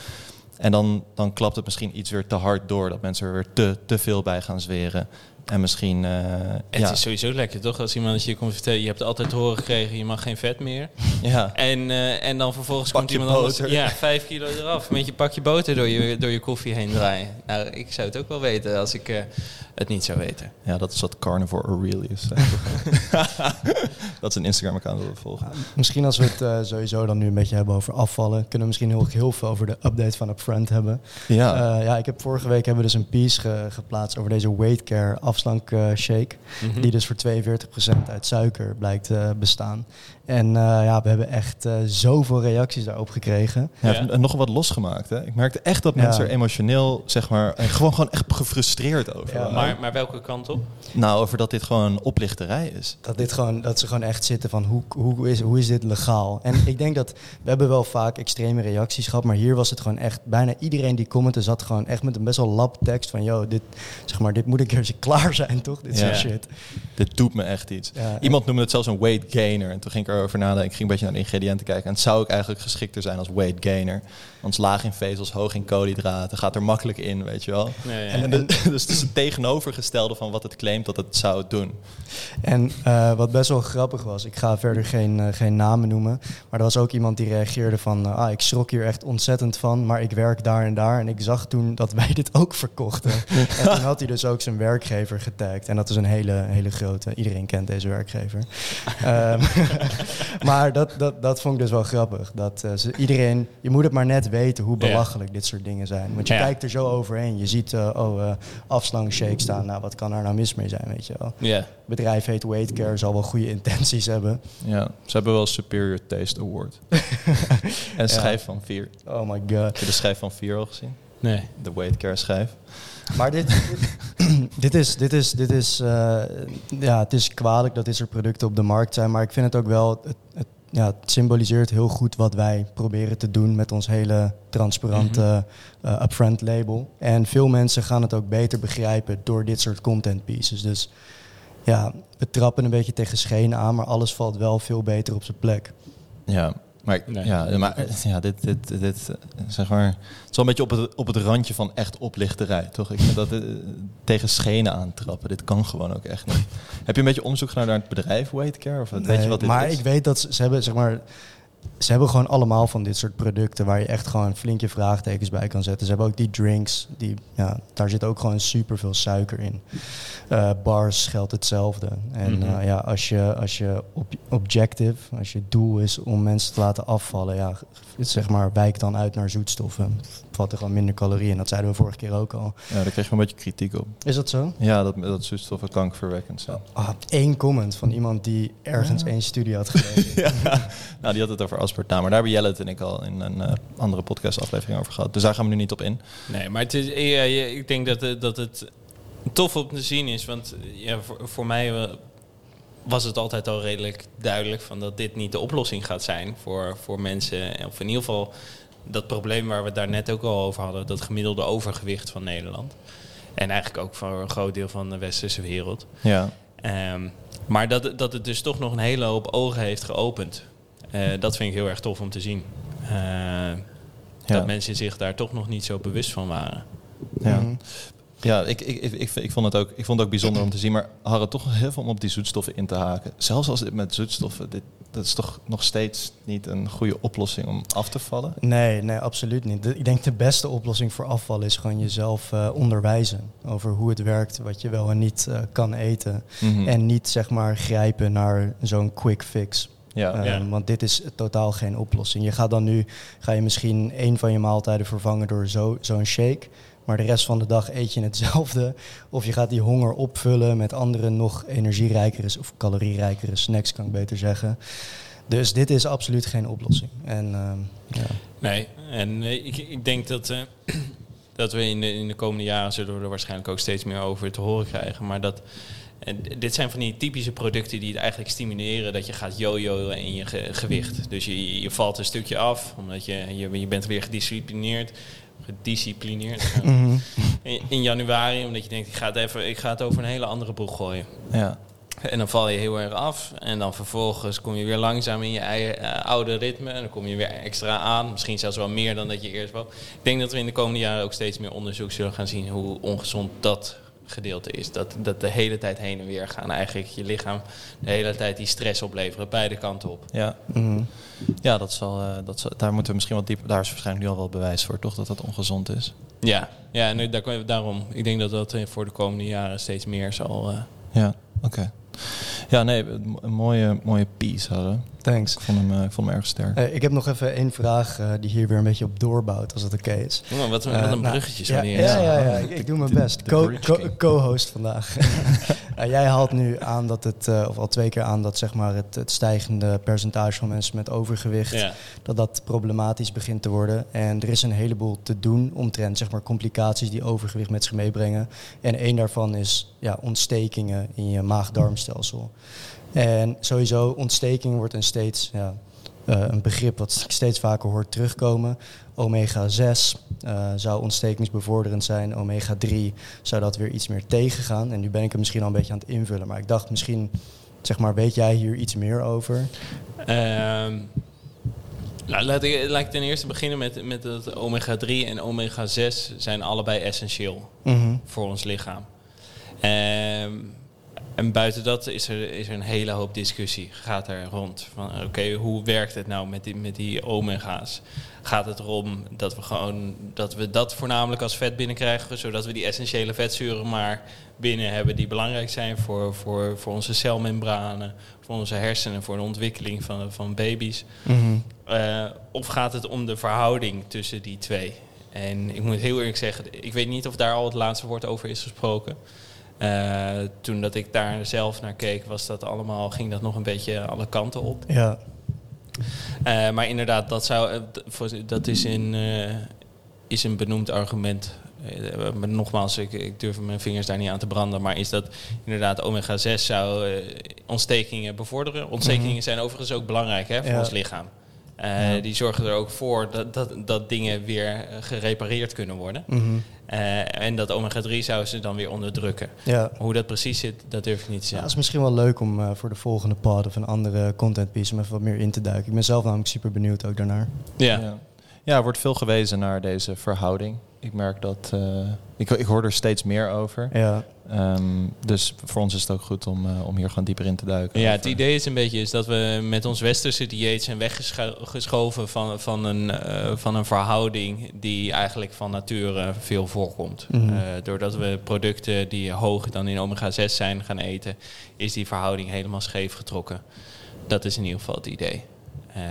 En dan, dan klapt het misschien iets weer te hard door... dat mensen er weer te, te veel bij gaan zweren... En misschien... eh, Het ja, is sowieso lekker toch? Als iemand je komt vertellen, je hebt altijd te horen gekregen, je mag geen vet meer. ja. En, eh, en dan vervolgens Pak komt je iemand anders. boter. Ja, vijf kilo eraf. Met je pakje boter door je, door je koffie heen draaien. Nou, ik zou het ook wel weten als ik eh, het niet zou weten. Ja, dat is wat Carnivore Aurelius. dat is een Instagram-account dat we volgen. Misschien als we het sowieso dan nu een beetje hebben over afvallen, kunnen we misschien heel, heel veel over de update van Upfront hebben. Ja, Eh, ja, ik heb vorige week hebben we dus een piece ge- geplaatst over deze weight care afslank eh, shake. Mhm. Die dus voor 42% uit suiker blijkt te bestaan. En eh, ja, we hebben echt eh, zoveel reacties daarop gekregen. ja. Ja. en nogal wat losgemaakt. Hè? Ik merkte echt dat Ja. mensen er emotioneel, zeg maar, en gewoon, gewoon echt gefrustreerd over Ja, waren. Maar, maar welke kant op? Nou, over dat dit gewoon oplichterij is. Dat, dit gewoon, dat ze gewoon echt zitten van hoe, hoe, is, hoe is dit legaal? En ik denk dat we hebben wel vaak extreme reacties gehad, maar hier was het gewoon echt bijna iedereen die commentte zat gewoon echt met een best wel lab tekst van yo, dit, zeg maar, dit moet een keertje klaar zijn toch? Dit Ja. soort shit. Dit doet me echt iets. Ja, Iemand noemde het zelfs een weight gainer. En toen ging ik erover nadenken. Ik ging een beetje naar de ingrediënten kijken. En het zou ook eigenlijk geschikter zijn als weight gainer. Want het is laag in vezels, hoog in koolhydraten. Gaat er makkelijk in, weet je wel. Ja, ja. En, de- dus het is het tegenovergestelde van wat het claimt dat het zou doen. En eh, wat best wel grappig was, ik ga verder geen, eh, geen namen noemen, maar er was ook iemand die reageerde van, eh, ah, ik schrok hier echt ontzettend van, maar ik werk daar en daar. En ik zag toen dat wij dit ook verkochten. en toen had hij dus ook zijn werkgever getagd. En dat is een hele, hele grote, iedereen kent deze werkgever. Ehm, maar dat, dat, dat vond ik dus wel grappig. Dat eh, ze, iedereen, je moet het maar net weten hoe Ja. belachelijk dit soort dingen zijn. Want je Ja. kijkt er zo overheen. Je ziet, eh, oh, eh afslangshake staan. Nou, wat kan daar nou mis mee zijn, weet je wel ja. bedrijf heet Weight Care, zal wel goede intenties hebben. Ja, ze hebben wel Superior Taste Award. en schijf van vier. Oh my god. Heb je de schijf van vier al gezien? Nee. de weight care schijf. Maar dit, dit, dit is, dit is, dit is, eh, ja, het is kwalijk dat dit soort producten op de markt zijn, maar ik vind het ook wel, het, het, ja, het symboliseert heel goed wat wij proberen te doen met ons hele transparante eh, upfront label. En veel mensen gaan het ook beter begrijpen door dit soort content pieces. Dus ja, we trappen een beetje tegen schenen aan, maar alles valt wel veel beter op zijn plek. Ja, maar, Nee. ja, maar ja, dit, dit, dit, eh, zeg maar, het is wel een beetje op het, op het randje van echt oplichterij, toch? Ik vind dat eh, tegen schenen aantrappen, dit kan gewoon ook echt niet. Heb je een beetje onderzoek gedaan naar het bedrijf Weightcare? Of weet je wat dit maar is? ik weet dat ze, ze hebben, zeg maar, ze hebben gewoon allemaal van dit soort producten waar je echt gewoon flink je vraagtekens bij kan zetten. Ze hebben ook die drinks, die, ja, daar zit ook gewoon super veel suiker in. Eh, bars geldt hetzelfde. En Mhm. eh, ja, als je, als je objective, als je doel is om mensen te laten afvallen, ja, zeg maar, wijk dan uit naar zoetstoffen. Vat er gewoon minder calorieën. Dat zeiden we vorige keer ook al. Ja, daar kreeg je een beetje kritiek op. Is dat zo? Ja, dat, dat zuurstoffen kankerverwekkend zijn. Ah, één comment van iemand die ergens één studie had gelezen. ja, nou, die had het over aspartame. Maar daar hebben Jelle het en ik al in een eh, andere podcastaflevering over gehad. Dus daar gaan we nu niet op in. Nee, maar het is, ja, ja, ik denk dat, het- dat het tof om te zien is. Want ja, voor, voor mij eh, was het altijd al redelijk duidelijk van dat dit niet de oplossing gaat zijn voor, voor mensen. Of in ieder geval dat probleem waar we het daar net ook al over hadden. Dat gemiddelde overgewicht van Nederland. En eigenlijk ook voor een groot deel van de westerse wereld. Ja, Ehm, maar dat, dat het dus toch nog een hele hoop ogen heeft geopend. Eh, dat vind ik heel erg tof om te zien. Eh, Ja. Dat mensen zich daar toch nog niet zo bewust van waren. ja. Ja, ik, ik, ik, ik, ik vond het ook, ik vond het ook bijzonder om te zien. Maar Harre toch heel veel om op die zoetstoffen in te haken. Zelfs als het met zoetstoffen, dit, dat is toch nog steeds niet een goede oplossing om af te vallen. Nee, nee, absoluut niet. De- ik denk de beste oplossing voor afval is gewoon jezelf eh, onderwijzen over hoe het werkt, wat je wel en niet eh, kan eten. Mhm. En niet zeg maar grijpen naar zo'n quick fix. ja, Eh, Ja. Want dit is totaal geen oplossing. Je gaat dan nu, ga je misschien één van je maaltijden vervangen door zo- zo'n shake. Maar de rest van de dag eet je hetzelfde. Of je gaat die honger opvullen met andere nog energierijkere of calorierijkere snacks, kan ik beter zeggen. Dus dit is absoluut geen oplossing. En ehm, ja. Nee, en eh, ik, ik denk dat, eh, dat we in de, in de komende jaren zullen er waarschijnlijk ook steeds meer over te horen krijgen. Maar dat, en dit zijn van die typische producten die het eigenlijk stimuleren dat je gaat jojoen in je ge- gewicht. Dus je, je valt een stukje af, omdat je, je, je bent weer gedisciplineerd. Gedisciplineerd. Mhm. in, in januari, omdat je denkt, ik ga, het even, ik ga het over een hele andere boeg gooien. ja. En dan val je heel erg af. En dan vervolgens kom je weer langzaam in je eigen, eh, oude ritme. En dan kom je weer extra aan. Misschien zelfs wel meer dan dat je eerst wou. Ik denk dat we in de komende jaren ook steeds meer onderzoek zullen gaan zien hoe ongezond dat gedeelte is. Dat, dat de hele tijd heen en weer gaan. Eigenlijk je lichaam de hele tijd die stress opleveren. Beide kanten op. Ja, Mhm. ja dat zal, eh, dat zal, daar moeten we misschien wat dieper... Daar is waarschijnlijk nu al wel bewijs voor, toch? Dat dat ongezond is. Ja, ja en daar, daarom. Ik denk dat dat eh, voor de komende jaren steeds meer zal... eh, Ja, oké. Ja, nee, een een mooie, mooie piece hadden. Thanks. Ik vond hem, eh, ik vond hem erg sterk. Eh, ik heb nog even één vraag eh, die hier weer een beetje op doorbouwt, als dat oké is. oh, wat, een- wat een nou, bruggetje zo ja, ja, ja, ja, ik, ik doe mijn best. Co- co-. Co-host vandaag. Jij haalt nu aan dat het, eh, of al twee keer aan dat zeg maar het, het stijgende percentage van mensen met overgewicht, Ja. dat dat problematisch begint te worden. En er is een heleboel te doen omtrent zeg maar complicaties die overgewicht met zich meebrengen. En één daarvan is ja, ontstekingen in je maag-darmstelsel. En sowieso, ontsteking wordt een steeds ja, eh, een begrip wat ik steeds vaker hoort terugkomen. Omega-6 eh, zou ontstekingsbevorderend zijn. Omega-3 zou dat weer iets meer tegengaan. En nu ben ik het misschien al een beetje aan het invullen. Maar ik dacht misschien, zeg maar, weet jij hier iets meer over? Ehm, nou, laat, ik, laat ik ten eerste beginnen met, met dat omega-3 en omega-6 zijn allebei essentieel Mhm. voor ons lichaam. Ehm, en buiten dat is er, is er een hele hoop discussie. Gaat er rond van oké, hoe werkt het nou met die, met die omega's? Gaat het erom dat we gewoon dat we dat voornamelijk als vet binnenkrijgen, zodat we die essentiële vetzuren maar binnen hebben die belangrijk zijn voor, voor, voor onze celmembranen, voor onze hersenen, voor de ontwikkeling van, van baby's? Mhm. Eh, of gaat het om de verhouding tussen die twee? En ik moet heel eerlijk zeggen, ik weet niet of daar al het laatste woord over is gesproken. Eh, toen dat ik daar zelf naar keek, was dat allemaal, ging dat nog een beetje alle kanten op. Ja. Eh, maar inderdaad, dat, zou, eh, dat is in, is een benoemd argument. Maar nogmaals, ik, ik durf mijn vingers daar niet aan te branden. Maar is dat inderdaad omega-6 zou ontstekingen bevorderen. Ontstekingen Mhm. zijn overigens ook belangrijk hè, voor Ja. ons lichaam. Eh, Ja. Die zorgen er ook voor dat, dat, dat dingen weer eh, gerepareerd kunnen worden. Mhm. Eh, en dat omega-3 zou ze dan weer onderdrukken. Ja. Hoe dat precies zit, dat durf ik niet te Ja, zeggen. het is misschien wel leuk om eh, voor de volgende pod of een andere content piece om even wat meer in te duiken. Ik ben zelf namelijk super benieuwd ook daarnaar. Ja. Ja. ja, er wordt veel gewezen naar deze verhouding. Ik merk dat... eh, ik, ik hoor er steeds meer over. Ja, Ehm, dus voor ons is het ook goed om, eh, om hier gewoon dieper in te duiken. Ja, Over- het idee is een beetje is dat we met ons westerse dieet zijn weggeschoven van, van, een, eh, van een verhouding die eigenlijk van nature veel voorkomt. Mhm. Eh, doordat we producten die hoog dan in omega-6 zijn gaan eten, is die verhouding helemaal scheef getrokken. Dat is in ieder geval het idee. Eh,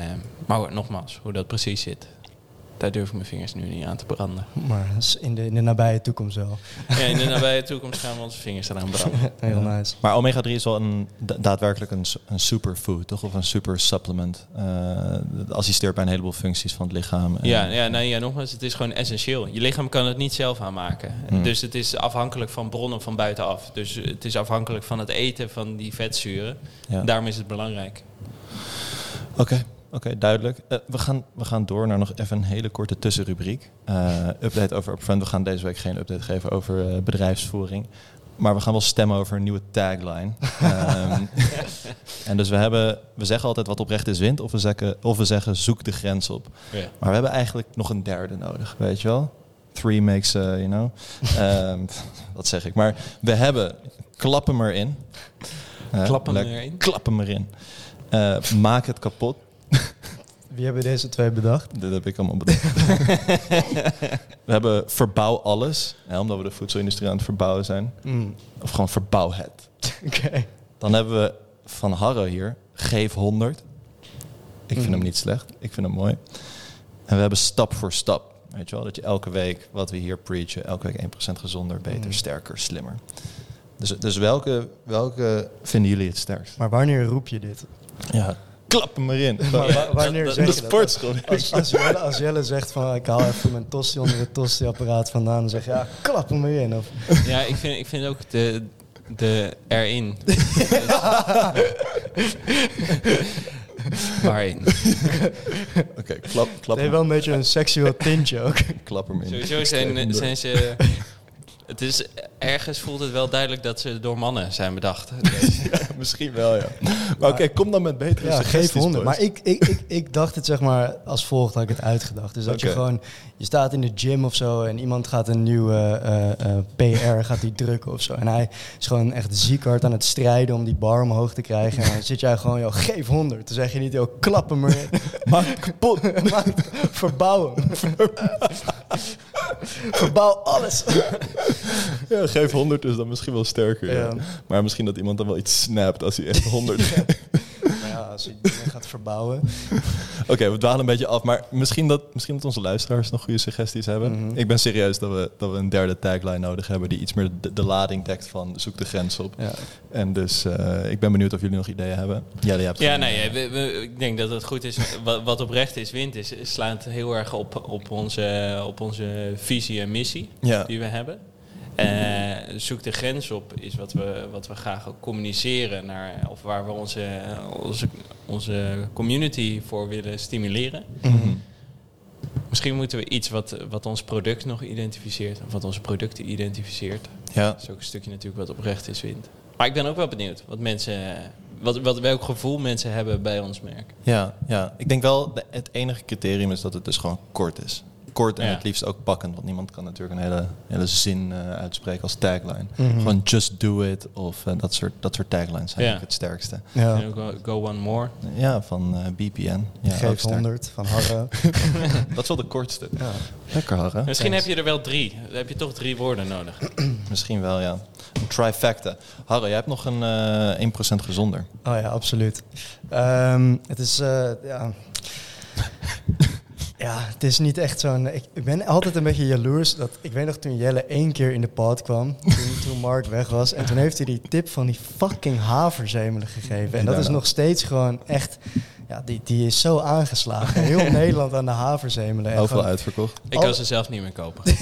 maar nogmaals, hoe dat precies zit, daar durf ik mijn vingers nu niet aan te branden. maar dat is in de, in de nabije toekomst wel. Ja, in de nabije toekomst gaan we onze vingers eraan branden. Heel Ja. nice. Maar omega-3 is wel een, da- daadwerkelijk een, een superfood, toch? Of een super supplement. Eh, het assisteert bij een heleboel functies van het lichaam. En- Ja, ja, nou ja, nogmaals, het is gewoon essentieel. Je lichaam kan het niet zelf aanmaken. Hmm. Dus het is afhankelijk van bronnen van buitenaf. Dus het is afhankelijk van het eten van die vetzuren. ja. Daarom is het belangrijk. Oké, oké, duidelijk. Eh, we, gaan, we gaan door naar nog even een hele korte tussenrubriek. Eh, update over Upfront. We gaan deze week geen update geven over eh, bedrijfsvoering. Maar we gaan wel stemmen over een nieuwe tagline. Ehm, en dus we, hebben, we zeggen altijd wat oprecht is wint. Of we, zeggen, of we zeggen zoek de grens op. Maar we hebben eigenlijk nog een derde nodig, weet je wel? Three makes, uh, you know. Ehm, wat zeg ik? Maar we hebben klap hem erin. Eh, Klap hem lek- erin. Klap hem erin. Eh, maak het kapot. Wie hebben deze twee bedacht? Dit heb ik allemaal bedacht. we hebben verbouw alles. Hè, omdat we de voedselindustrie aan het verbouwen zijn. Mm, Of gewoon verbouw het. Oké. Dan hebben we van Harro hier. Geef 100. Ik vind Mhm. hem niet slecht. Ik vind hem mooi. En we hebben stap voor stap. Weet je wel, dat je elke week wat we hier preachen, elke week 1% gezonder, beter, Mhm. sterker, slimmer. Dus, dus welke, welke vinden jullie het sterkst? Maar wanneer roep je dit? Ja, klap hem erin. Maar wa- wanneer de, zeg de je dat? sportschool. Als, als, Jelle, als Jelle zegt van ik haal even mijn tosti onder het tosti-apparaat vandaan, dan zeg je ja, klap hem erin. Of, Ja, ik vind, ik vind ook de, de erin. Waarin? Oké, klap, klap, het heeft wel een beetje een seksueel tintje ook. klap hem in. Sowieso zijn, zijn ze... Het is, ergens voelt het wel duidelijk dat ze door mannen zijn bedacht. Misschien wel, ja. Maar oké, kom dan met betere Ja, geef 100. boys. Maar ik, ik, ik, ik dacht het zeg maar als volgt, had ik het uitgedacht. Dus dat je gewoon, je staat in de gym of zo en iemand gaat een nieuwe eh, eh, PR gaat die drukken of zo. En hij is gewoon echt ziek hard aan het strijden om die bar omhoog te krijgen. En dan zit jij gewoon, joh, geef 100. Dan zeg je niet, joh, klap hem erin. Maak kapot. Maak- Verbouw hem. Verbouw alles. Ja, geef 100 is dan misschien wel sterker. Ja. Ja. Maar misschien dat iemand dan wel iets snapt als hij echt 100... Maar ja, als je dingen gaat verbouwen. Oké, we dwalen een beetje af. Maar misschien dat, misschien dat onze luisteraars nog goede suggesties hebben. Mhm. Ik ben serieus dat we, dat we een derde tagline nodig hebben... die iets meer de, de lading dekt van zoek de grens op. Ja. En dus eh, ik ben benieuwd of jullie nog ideeën hebben. Je hebt Ja, nee, we, we- ik denk dat het goed is. Wat, wat oprecht is, wint is, slaat heel erg op, op, onze, op onze visie en missie Ja. die we hebben. Eh, zoek de grens op is wat we, wat we graag ook communiceren naar, of waar we onze, onze, onze community voor willen stimuleren. Mhm. Misschien moeten we iets wat, wat ons product nog identificeert, of wat onze producten identificeert. Ja. Dat is ook een stukje natuurlijk wat oprecht is wint. Maar ik ben ook wel benieuwd wat mensen, wat, wat, welk gevoel mensen hebben bij ons merk. Ja, ja, ik denk wel, de, het enige criterium is dat het dus gewoon kort is. Kort en Ja. het liefst ook pakkend, want niemand kan natuurlijk een hele, hele zin eh, uitspreken als tagline. Mhm. Gewoon just do it of eh, dat, soort, dat soort taglines zijn Ja. het sterkste. Ja. En ook wel go one more. Ja, van eh, BPN. Ja, ook Geef sterk. 100 van Harro. Dat is wel de kortste. ja. Lekker Harre. Misschien Thanks. heb je er wel drie. Dan heb je toch drie woorden nodig. Misschien wel, ja. Een trifecta. Harre, jij hebt nog een eh 1% gezonder. Oh ja, absoluut. Ehm, het is, eh, ja... ja, het is niet echt zo'n... Ik, ik ben altijd een beetje jaloers. Dat, ik weet nog toen Jelle één keer in de pod kwam, toen, toen Mark weg was. En toen heeft hij die tip van die fucking haverzemelen gegeven. En dat is nog steeds gewoon echt... Ja, die, die is zo aangeslagen. Heel Nederland aan de haverzemelen. En Overal gewoon- uitverkocht. Ik kan ze zelf niet meer kopen.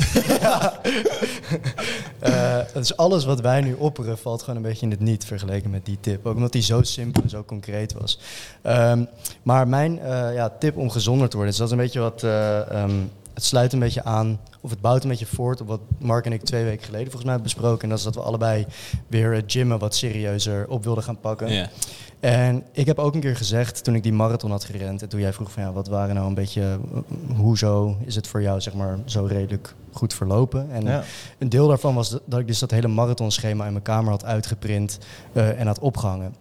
Eh, dus alles wat wij nu opperen valt gewoon een beetje in het niet vergeleken met die tip. Ook omdat die zo simpel en zo concreet was. Ehm, maar mijn eh, ja, tip om gezonder te worden, is dat is een beetje wat... eh, ehm, het sluit een beetje aan, of het bouwt een beetje voort op wat Mark en ik twee weken geleden volgens mij hebben besproken. En dat is dat we allebei weer het gymmen wat serieuzer op wilden gaan pakken. ja. En ik heb ook een keer gezegd, toen ik die marathon had gerend... en toen jij vroeg van ja, wat waren nou een beetje... eh, hoezo is het voor jou zeg maar zo redelijk goed verlopen? En Ja. een deel daarvan was dat- dat ik dus dat hele marathonschema in mijn kamer had uitgeprint eh, en had opgehangen.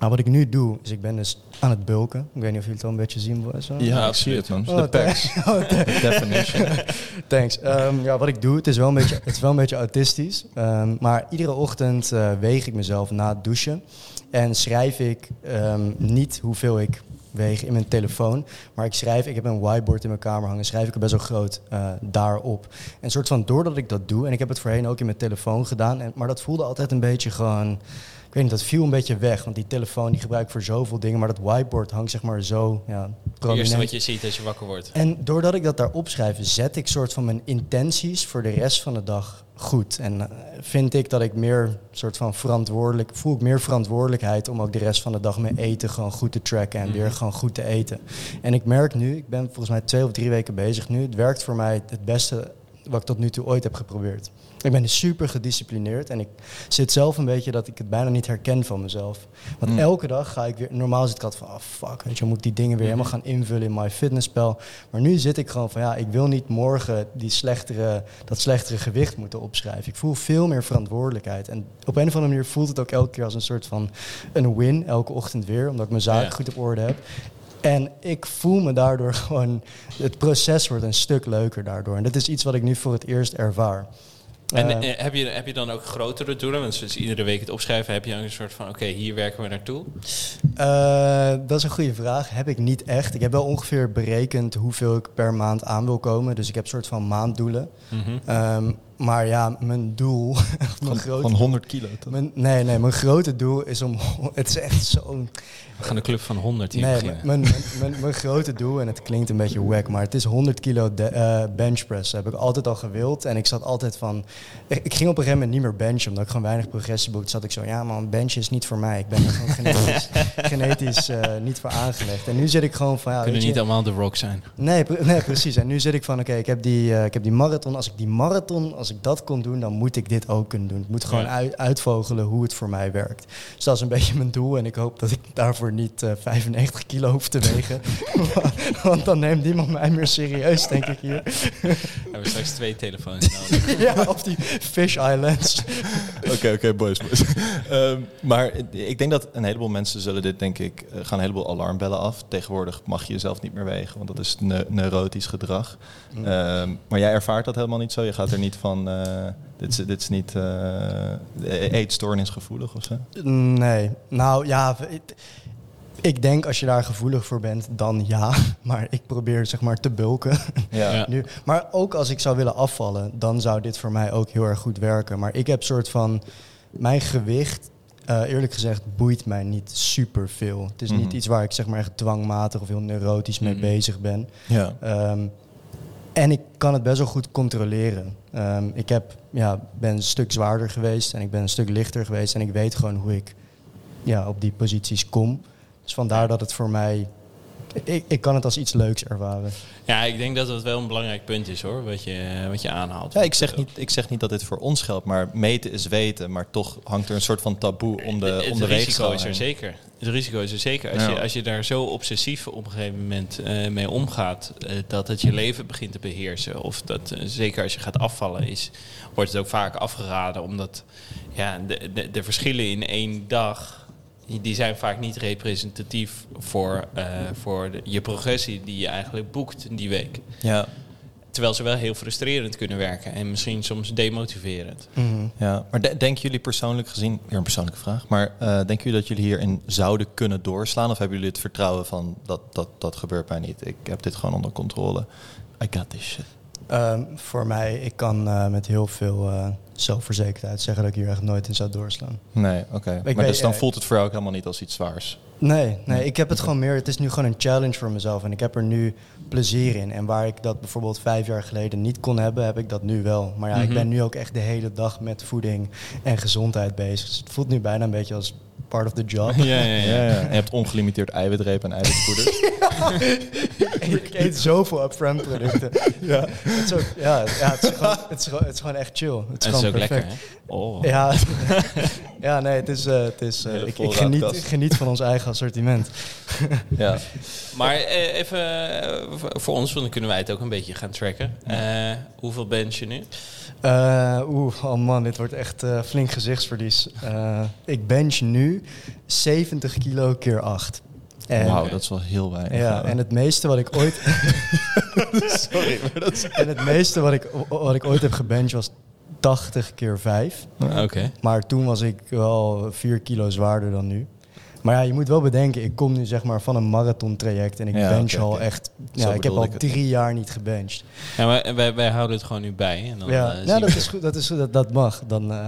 Nou, wat ik nu doe, is ik ben dus aan het bulken. Ik weet niet of jullie het al een beetje zien. Zo. Ja, Ja, ik zie het man. Oh, De packs. Oh, De definition. Thanks. Ehm, ja, wat ik doe, het is wel een beetje, het is wel een beetje autistisch. Ehm, maar iedere ochtend eh, weeg ik mezelf na het douchen. En schrijf ik ehm, niet hoeveel ik weeg in mijn telefoon. Maar ik schrijf, ik heb een whiteboard in mijn kamer hangen. Schrijf ik er best wel groot eh, daarop. En een soort van, doordat ik dat doe. En ik heb het voorheen ook in mijn telefoon gedaan. En, maar dat voelde altijd een beetje gewoon... Ik weet niet, dat viel een beetje weg. Want die telefoon die gebruik ik voor zoveel dingen. Maar dat whiteboard hangt zeg maar zo ja, Het prominent. eerste wat je ziet als je wakker wordt. En doordat ik dat daar opschrijf, zet ik soort van mijn intenties voor de rest van de dag goed. En eh, vind ik dat ik meer soort van verantwoordelijk, voel ik meer verantwoordelijkheid om ook de rest van de dag mijn eten gewoon goed te tracken en weer Mhm. gewoon goed te eten. En ik merk nu, ik ben volgens mij twee of drie weken bezig nu, het werkt voor mij het beste wat ik tot nu toe ooit heb geprobeerd. Ik ben super gedisciplineerd en ik zit zelf een beetje dat ik het bijna niet herken van mezelf. Want Mm. elke dag ga ik weer, normaal zit ik altijd van, oh fuck, weet je, moet die dingen weer Mhm. helemaal gaan invullen in mijn fitnesspel. Maar nu zit ik gewoon van, ja, ik wil niet morgen die slechtere, dat slechtere gewicht moeten opschrijven. Ik voel veel meer verantwoordelijkheid. En op een of andere manier voelt het ook elke keer als een soort van een win, elke ochtend weer, omdat ik mijn Ja. goed op orde heb. En ik voel me daardoor gewoon, het proces wordt een stuk leuker daardoor. En dat is iets wat ik nu voor het eerst ervaar. En Eh, eh, heb, je, heb je dan ook grotere doelen? Want dus iedere week het opschrijven, heb je dan een soort van... oké, hier werken we naartoe. Eh, dat is een goede vraag. Heb ik niet echt. Ik heb wel ongeveer berekend hoeveel ik per maand aan wil komen. Dus ik heb een soort van maanddoelen. Ehm, maar ja, mijn doel, mijn Van, grote, van 100 kilo. toch? mijn, nee, nee, mijn grote doel is om. Het is echt zo'n. We gaan de club van 100 hier Nee, beginnen. mijn, mijn, mijn, mijn grote doel, en het klinkt een beetje wack, maar het is 100 kilo de, benchpress. Dat heb ik altijd al gewild. En ik zat altijd van. Ik, ik ging op een gegeven moment niet meer benchen, omdat ik gewoon weinig progressie boekte. Zat ik zo, ja man, benchen is niet voor mij. Ik ben er gewoon genetisch, genetisch eh, niet voor aangelegd. En nu zit ik gewoon van. Ja, Kunnen je, niet allemaal de rock zijn. Nee, pre- nee, precies. En nu zit ik van, oké, ik heb die, eh, ik heb die marathon. Als ik die marathon, als ik dat kon doen, dan moet ik dit ook kunnen doen. Ik moet gewoon Ja. uit, uitvogelen hoe het voor mij werkt. Dus dat is een beetje mijn doel. En ik hoop dat ik daarvoor niet eh 95 kilo hoef te wegen. Want dan neemt niemand mij meer serieus, denk ik hier. We hebben straks twee telefoons nodig. ja, of die Fish Islands. Oké, oké, boys, boys. Ehm, maar ik denk dat een heleboel mensen zullen dit, denk ik, eh, gaan een heleboel alarmbellen af. Tegenwoordig mag je jezelf niet meer wegen, want dat is ne- neurotisch gedrag. Mm. Ehm, maar jij ervaart dat helemaal niet zo. Je gaat er niet van, eh, dit, is, dit is niet eh eetstoornisgevoelig of zo. Nee, nou ja, ik, ik denk als je daar gevoelig voor bent, dan ja. Maar ik probeer zeg maar te bulken. Ja. Ja. Nu, maar ook als ik zou willen afvallen, dan zou dit voor mij ook heel erg goed werken. Maar ik heb soort van mijn gewicht, eh, eerlijk gezegd, boeit mij niet super veel. Het is Mhm. niet iets waar ik zeg maar echt dwangmatig of heel neurotisch mee Mhm. bezig ben. ja. Ehm, en ik kan het best wel goed controleren. Ehm, ik heb, ja, ben een stuk zwaarder geweest en ik ben een stuk lichter geweest. En ik weet gewoon hoe ik ja, op die posities kom. Dus vandaar dat het voor mij... Ik, ik kan het als iets leuks ervaren. Ja, ik denk dat het wel een belangrijk punt is hoor, wat je, wat je aanhaalt. Ja, ik zeg, niet, ik zeg niet dat dit voor ons geldt, maar meten is weten. Maar toch hangt er een soort van taboe om de, het om de risico weegschaal is er zeker. Het risico is er zeker. Als, Ja. je, als je daar zo obsessief op een gegeven moment eh, mee omgaat, eh, dat het je leven begint te beheersen. Of dat, eh, zeker als je gaat afvallen, is, wordt het ook vaak afgeraden. Omdat ja, de, de, de verschillen in één dag, die- zijn vaak niet representatief voor, eh, voor de- je progressie die je eigenlijk boekt die week. Ja, Terwijl ze wel heel frustrerend kunnen werken en misschien soms demotiverend. Mhm. ja. maar de- denken jullie persoonlijk gezien, weer een persoonlijke vraag, maar eh, denken jullie dat jullie hierin zouden kunnen doorslaan? Of hebben jullie het vertrouwen van dat, dat, dat gebeurt mij niet? Ik heb dit gewoon onder controle. I got this shit. Ehm, voor mij, ik kan eh, met heel veel zelfverzekerd uit zeggen dat ik hier echt nooit in zou doorslaan. Nee, oké. Maar weet- dus dan voelt het voor jou ook helemaal niet als iets zwaars. Nee, nee, ik heb het gewoon meer. Het is nu gewoon een challenge voor mezelf en ik heb er nu plezier in. En waar ik dat bijvoorbeeld vijf jaar geleden niet kon hebben, heb ik dat nu wel. Maar ja, ik Mhm. ben nu ook echt de hele dag met voeding en gezondheid bezig. Dus het voelt nu bijna een beetje als part of the job. Ja, ja, Ja, ja. ja. En je hebt ongelimiteerd eiwitreep en eiwitvoeder. ik eet zoveel upfront producten. ja, het is, ook, ja, ja het, is gewoon, het, is gewoon, het is gewoon echt chill. Het is, Het is gewoon ook lekker, perfect. hè? Oh. Ja, ja, nee, het is, eh, het is, eh, ik, geniet, ik geniet van ons eigen assortiment. ja. Maar eh, even voor- ons, want dan kunnen wij het ook een beetje gaan tracken. Eh, hoeveel bench je nu? Eh, Oeh, oh man, dit wordt echt flink gezichtsverlies. Eh, ik bench nu 70 kilo keer 8. En, Wauw, dat is wel heel weinig. ja, en het meeste wat ik ooit... Sorry, maar dat is... en het meeste wat ik, wat ik ooit heb gebenched was 80 keer 5. Oké. Maar toen was ik wel 4 kilo zwaarder dan nu. Maar ja, je moet wel bedenken, ik kom nu zeg maar van een marathon traject en ik Ja, bench al echt... Zo Ja, ik heb al ik het. drie jaar niet gebenched. Ja, maar wij, wij houden het gewoon nu bij. En dan, ja, eh, ja dat is goed, dat, is, dat, dat mag. Dan, eh,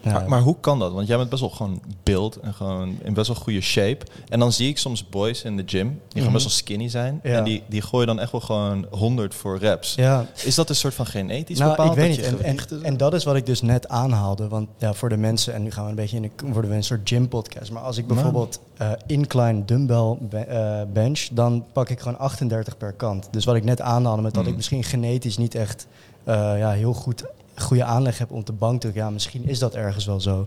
ja. Maar, maar hoe kan dat? Want jij bent best wel gewoon beeld en gewoon in best wel goede shape. En dan zie ik soms boys in de gym, die gewoon Mhm. best wel skinny zijn. Ja. En die, die gooien dan echt wel gewoon 100 voor reps. ja, Is dat een soort van genetisch nou, bepaald? ik weet dat niet. je En, en, dat is wat ik dus net aanhaalde. Want ja, voor de mensen, en nu gaan we een beetje in de, worden we een soort gym podcast. Maar als ik Nou. Bijvoorbeeld eh, incline dumbbell be- eh, bench, dan pak ik gewoon 38 per kant. Dus wat ik net aanhaalde met dat ik misschien genetisch niet echt eh, ja, heel goed goede aanleg heb om te drukken. Ja, misschien is dat ergens wel zo.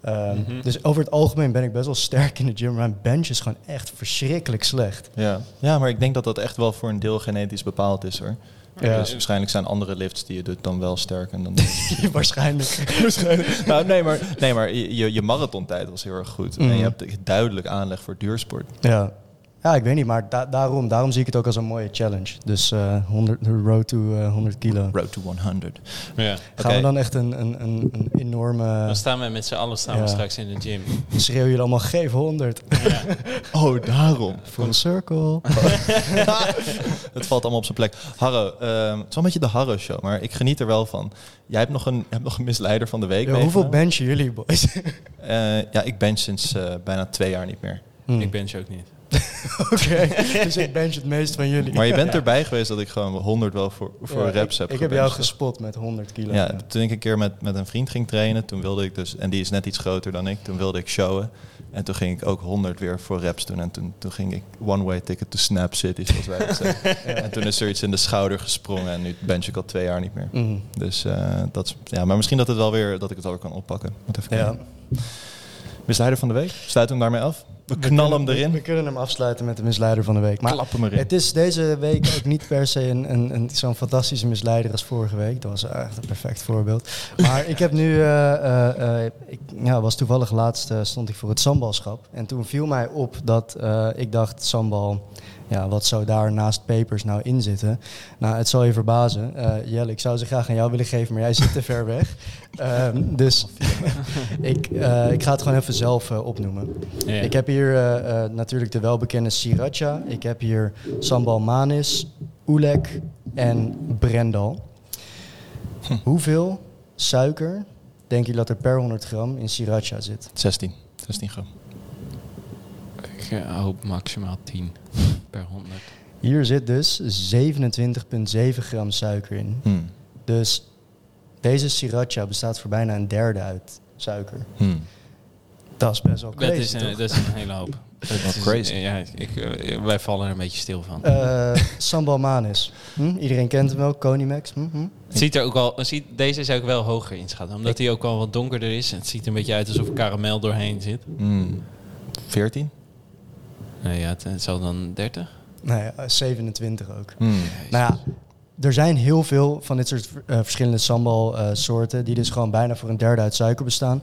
Ehm, Mhm. Dus over het algemeen ben ik best wel sterk in de gym. Maar mijn bench is gewoon echt verschrikkelijk slecht. Ja. ja, maar ik denk dat dat echt wel voor een deel genetisch bepaald is hoor. Ja. Dus waarschijnlijk zijn andere lifts die je doet dan wel sterk. En dan Waarschijnlijk. nou, nee, maar, nee, maar je, je marathontijd was heel erg goed. En Mhm. je hebt duidelijk aanleg voor duursport. Ja. Ja, ik weet niet, maar da- daarom, daarom zie ik het ook als een mooie challenge. Dus eh 100, de road to eh, 100 kilo. Road to 100. ja. Gaan we dan echt een, een, een, een enorme... Dan staan we met z'n allen staan we straks in de gym. Schreeuw jullie allemaal, geef 100. Ja. Oh, daarom. Full circle. Het valt allemaal op zijn plek. Harro, ehm, het is wel een beetje de Harro show, maar ik geniet er wel van. Jij hebt nog een, hebt nog een misleider van de week. Ja, hoeveel benchen jullie, boys? Eh, ja, ik bench sinds eh, bijna twee jaar niet meer. Hmm. Ik bench ook niet. Oké, dus ik bench het meest van jullie. Maar je bent erbij geweest dat ik gewoon 100 wel voor, voor Ja, reps ik, heb Ik heb jou gespot met 100 kilo. Ja, toen ik een keer met, met een vriend ging trainen, toen wilde ik dus, en die is net iets groter dan ik, toen wilde ik showen. En toen ging ik ook 100 weer voor reps doen. En toen, toen ging ik one-way ticket to Snap City, zoals wij dat zeggen. En toen is er iets in de schouder gesprongen en nu bench ik al twee jaar niet meer. Mhm. Dus eh, dat is, ja, maar misschien dat, het wel weer, dat ik het wel weer kan oppakken. Moet even ja. kijken. Misleider van de week, sluit hem daarmee af. We knallen hem erin. We, we kunnen hem afsluiten met de misleider van de week. Maar Klap hem erin. Het is deze week ook niet per se een, een, een, zo'n fantastische misleider als vorige week. Dat was echt een perfect voorbeeld. Maar ik heb nu, eh, eh, eh, ik ja, was toevallig laatst eh, stond ik voor het sambalschap. En toen viel mij op dat eh, ik dacht, sambal, ja, wat zou daar naast pepers nou in zitten? Nou, het zal je verbazen. Eh, Jelle, ik zou ze graag aan jou willen geven, maar jij zit te ver weg. Ehm, dus ik, eh, ik ga het gewoon even zelf eh, opnoemen. Ja. Ik heb hier eh, eh, natuurlijk de welbekende sriracha. Ik heb hier sambal manis, oelek en brendal. Hoeveel suiker denk je dat er per 100 gram in sriracha zit? 16. 16 gram. Ik hoop maximaal 10 per 100. Hier zit dus 27,7 gram suiker in. Hmm. Dus deze sriracha bestaat voor bijna een derde uit suiker. Hmm. Dat is best wel Dat crazy, is, een, toch? dat is een hele hoop. Dat is- crazy. Ja, ik, eh, wij vallen er een beetje stil van. Eh, sambal manis. Hm? Iedereen kent hem wel, Konimax. Hm? Hm? Het ziet er ook al, ziet, deze zou ik wel hoger inschatten. Omdat hij ook al wat donkerder is. Het ziet er een beetje uit alsof er karamel doorheen zit. Hmm. 14? Nee, ja, het, het zal dan 30? Nee, eh, 27 ook. Hmm. Nou ja, er zijn heel veel van dit soort eh, verschillende sambal eh, soorten die dus gewoon bijna voor een derde uit suiker bestaan.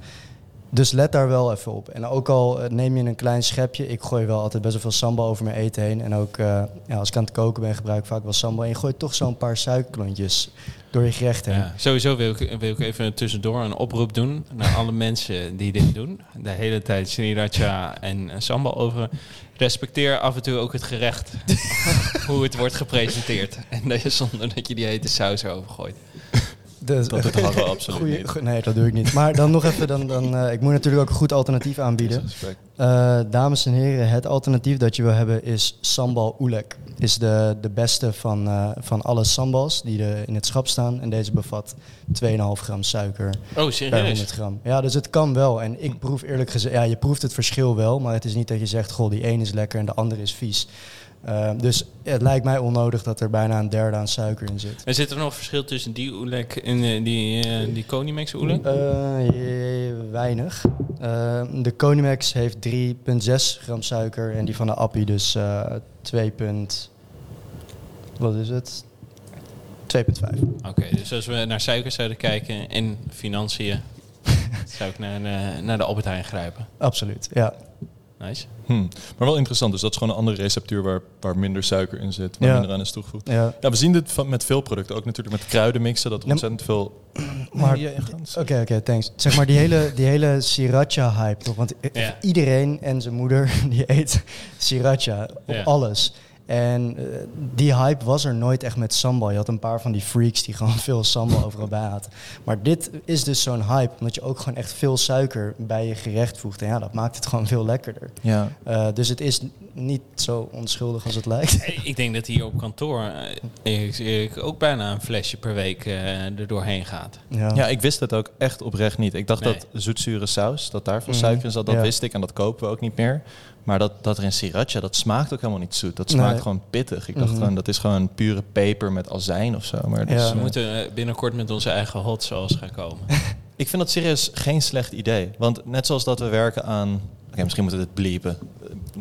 Dus let daar wel even op. En ook al eh, neem je een klein schepje, ik gooi wel altijd best wel veel sambal over mijn eten heen. En ook eh, ja, als ik aan het koken ben, gebruik ik vaak wel sambal. En je gooit toch zo'n paar suikerklontjes door je gerecht heen. Ja, sowieso wil ik, wil ik even tussendoor een oproep doen naar alle mensen die dit doen. De hele tijd sriracha en eh, sambal over. Respecteer af en toe ook het gerecht. hoe het wordt gepresenteerd. En dat je zonder dat je die hete saus erover gooit. Dus, Dat doet Harro absoluut Goeie- niet. go- nee, dat doe ik niet. Maar dan nog even, dan, dan, eh, ik moet natuurlijk ook een goed alternatief aanbieden. Eh, dames en heren, het alternatief dat je wil hebben is sambal oelek. Is de, de beste van, eh, van alle sambals die er in het schap staan. En deze bevat 2,5 gram suiker Oh, per 100 serieus? gram. Ja, dus het kan wel. En ik proef eerlijk gezegd, ja, je proeft het verschil wel. Maar het is niet dat je zegt, goh, die een is lekker en de andere is vies. Eh, dus het lijkt mij onnodig dat er bijna een derde aan suiker in zit. En zit er nog verschil tussen die oelek en eh, die, eh die Konimax oelek? Eh, weinig. Eh, de Conimax heeft 3,6 gram suiker en die van de Appie dus eh 2. punt- Wat is het? 2,5. Oké, dus als we naar suiker zouden kijken en financiën, zou ik naar, de- naar de Albert Heijn grijpen. Absoluut, ja. Nice. Hm. Maar wel interessant, dus dat is gewoon een andere receptuur waar, waar minder suiker in zit, waar Ja. minder aan is toegevoegd. ja. Ja, we zien dit van, met veel producten, ook natuurlijk met kruidenmixen, dat er Ja, ontzettend veel... Maar-. Oké, oké, thanks. Zeg maar die hele, die hele sriracha-hype, toch? Want Ja. iedereen en zijn moeder die eet sriracha op Ja. alles. En eh, die hype was er nooit echt met sambal. Je had een paar van die freaks die gewoon veel sambal overal bij hadden. Maar dit is dus zo'n hype, omdat je ook gewoon echt veel suiker bij je gerecht voegt. En ja, dat maakt het gewoon veel lekkerder. Ja. Eh, dus het is niet zo onschuldig als het lijkt. Ik denk dat hier op kantoor eh, ik, ik ook bijna een flesje per week er doorheen gaat. Ja. ja, ik wist het ook echt oprecht niet. Ik dacht Nee. dat zoetzure saus, dat daar veel Mhm. suiker in zat, dat Ja. wist ik en dat kopen we ook niet meer. Maar dat, dat er in sriracha, dat smaakt ook helemaal niet zoet. Dat smaakt Nee. gewoon pittig. Ik dacht Mhm. gewoon, dat is gewoon pure peper met azijn of zo. Maar Ja. is, We eh, moeten eh, binnenkort met onze eigen hot sauce gaan komen. Ik vind dat serieus geen slecht idee. Want net zoals dat we werken aan... Oké, misschien moeten we dit bliepen.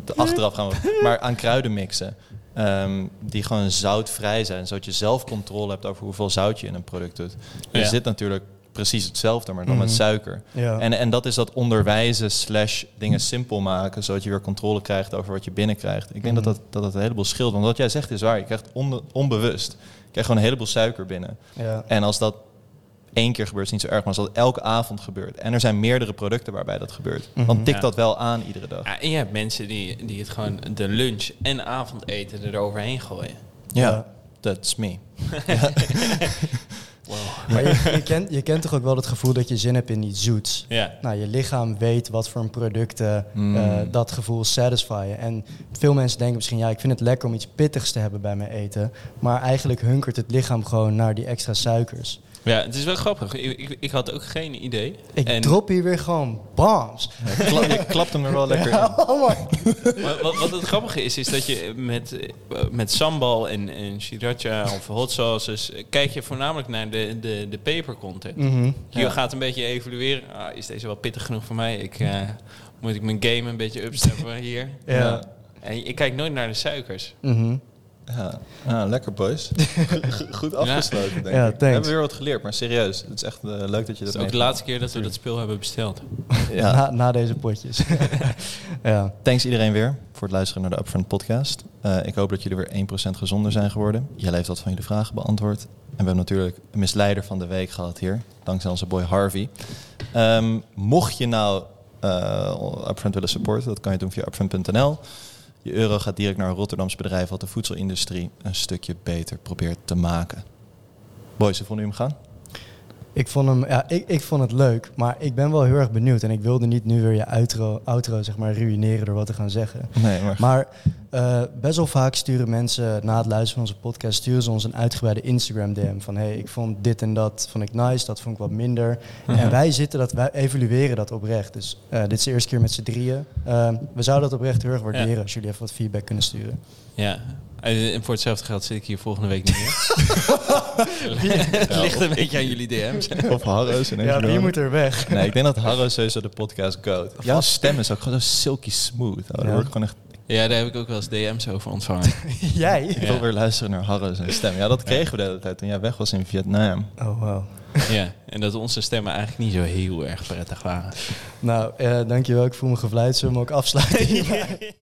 Eh, Achteraf gaan we... Maar aan kruiden mixen. ehm, die gewoon zoutvrij zijn. Zodat je zelf controle hebt over hoeveel zout je in een product doet. Er Ja. zit natuurlijk precies hetzelfde, maar dan met Mhm. suiker. Ja. En, en dat is dat onderwijzen slash dingen simpel maken... zodat je weer controle krijgt over wat je binnenkrijgt. Ik denk Mhm. dat, dat, dat een heleboel scheelt. Want wat jij zegt is waar. Je krijgt onbe- onbewust... Je krijgt gewoon een heleboel suiker binnen. ja. En als dat één keer gebeurt, is niet zo erg. Maar als dat elke avond gebeurt. En er zijn meerdere producten waarbij dat gebeurt. Mhm. Dan tikt Ja. dat wel aan iedere dag. Ja, en je hebt mensen die, die het gewoon de lunch en avondeten eroverheen gooien. Ja, that's me. Maar je, je, kent, je kent toch ook wel het gevoel dat je zin hebt in iets zoets. Ja. Nou, je lichaam weet wat voor een producten Mm. eh, dat gevoel satisfyen. En veel mensen denken misschien, ja, ik vind het lekker om iets pittigs te hebben bij mijn eten. Maar eigenlijk hunkert het lichaam gewoon naar die extra suikers. Ja, het is wel grappig. Ik, ik, ik had ook geen idee. Ik En- drop hier weer gewoon bombs. Ja, kla- je klapt hem er wel lekker in. Oh my. Maar wat, wat het grappige is, is dat je met, eh, met sambal en, en sriracha of hot sauces... eh, kijk je voornamelijk naar de, de, de pepercontent. Mhm. Je Ja. gaat een beetje evalueren. Ah, is deze wel pittig genoeg voor mij? Ik, eh, moet ik mijn game een beetje upsteppen hier? Ja. En ik kijk nooit naar de suikers. Mhm. Ja. Ja, lekker boys. Goed afgesloten, denk Ja, ik. We hebben weer wat geleerd, maar serieus. Het is echt eh, leuk dat je Het dat is ook de laatste keer dat we dat speel hebben besteld. Ja. Na, na deze potjes. ja. Thanks iedereen weer voor het luisteren naar de Upfront podcast. Eh, ik hoop dat jullie weer 1% gezonder zijn geworden. Jelle heeft wat van jullie vragen beantwoord. En we hebben natuurlijk een misleider van de week gehad hier. Dankzij onze boy Harvey. Ehm, mocht je nou eh Upfront willen supporten, dat kan je doen via upfront.nl. Je euro gaat direct naar een Rotterdams bedrijf wat de voedselindustrie een stukje beter probeert te maken. Boys, hoe vonden hem gaan? Ik vond hem, ja, ik, ik vond het leuk, maar ik ben wel heel erg benieuwd. En ik wilde niet nu weer je outro, outro zeg maar, ruïneren door wat te gaan zeggen. Nee, maar... Maar eh, best wel vaak sturen mensen na het luisteren van onze podcast, sturen ze ons een uitgebreide Instagram DM van hey, ik vond dit en dat vond ik nice, dat vond ik wat minder. En wij zitten dat, wij evalueren dat oprecht. Dus eh, dit is de eerste keer met z'n drieën. Eh, we zouden dat oprecht heel erg waarderen Ja. als jullie even wat feedback kunnen sturen. Ja. En en voor hetzelfde geld zit ik hier volgende week niet meer. het ligt een beetje aan jullie DM's. Of Harro's. ineens Ja, die moet er weg. Nee, ik denk dat Harro sowieso de podcast goat. Jouw stem is ook gewoon zo silky smooth. Oh, daar Ja. word ik gewoon echt... Ja, daar heb ik ook wel eens DM's over ontvangen. Jij? Ik wil weer luisteren naar Harro zijn stem. Ja, dat kregen we de hele tijd toen jij weg was in Vietnam. Oh, wow. ja, en dat onze stemmen eigenlijk niet zo heel erg prettig waren. Nou, eh, dankjewel. Ik voel me gevleid. Zullen we hem ook afsluiten?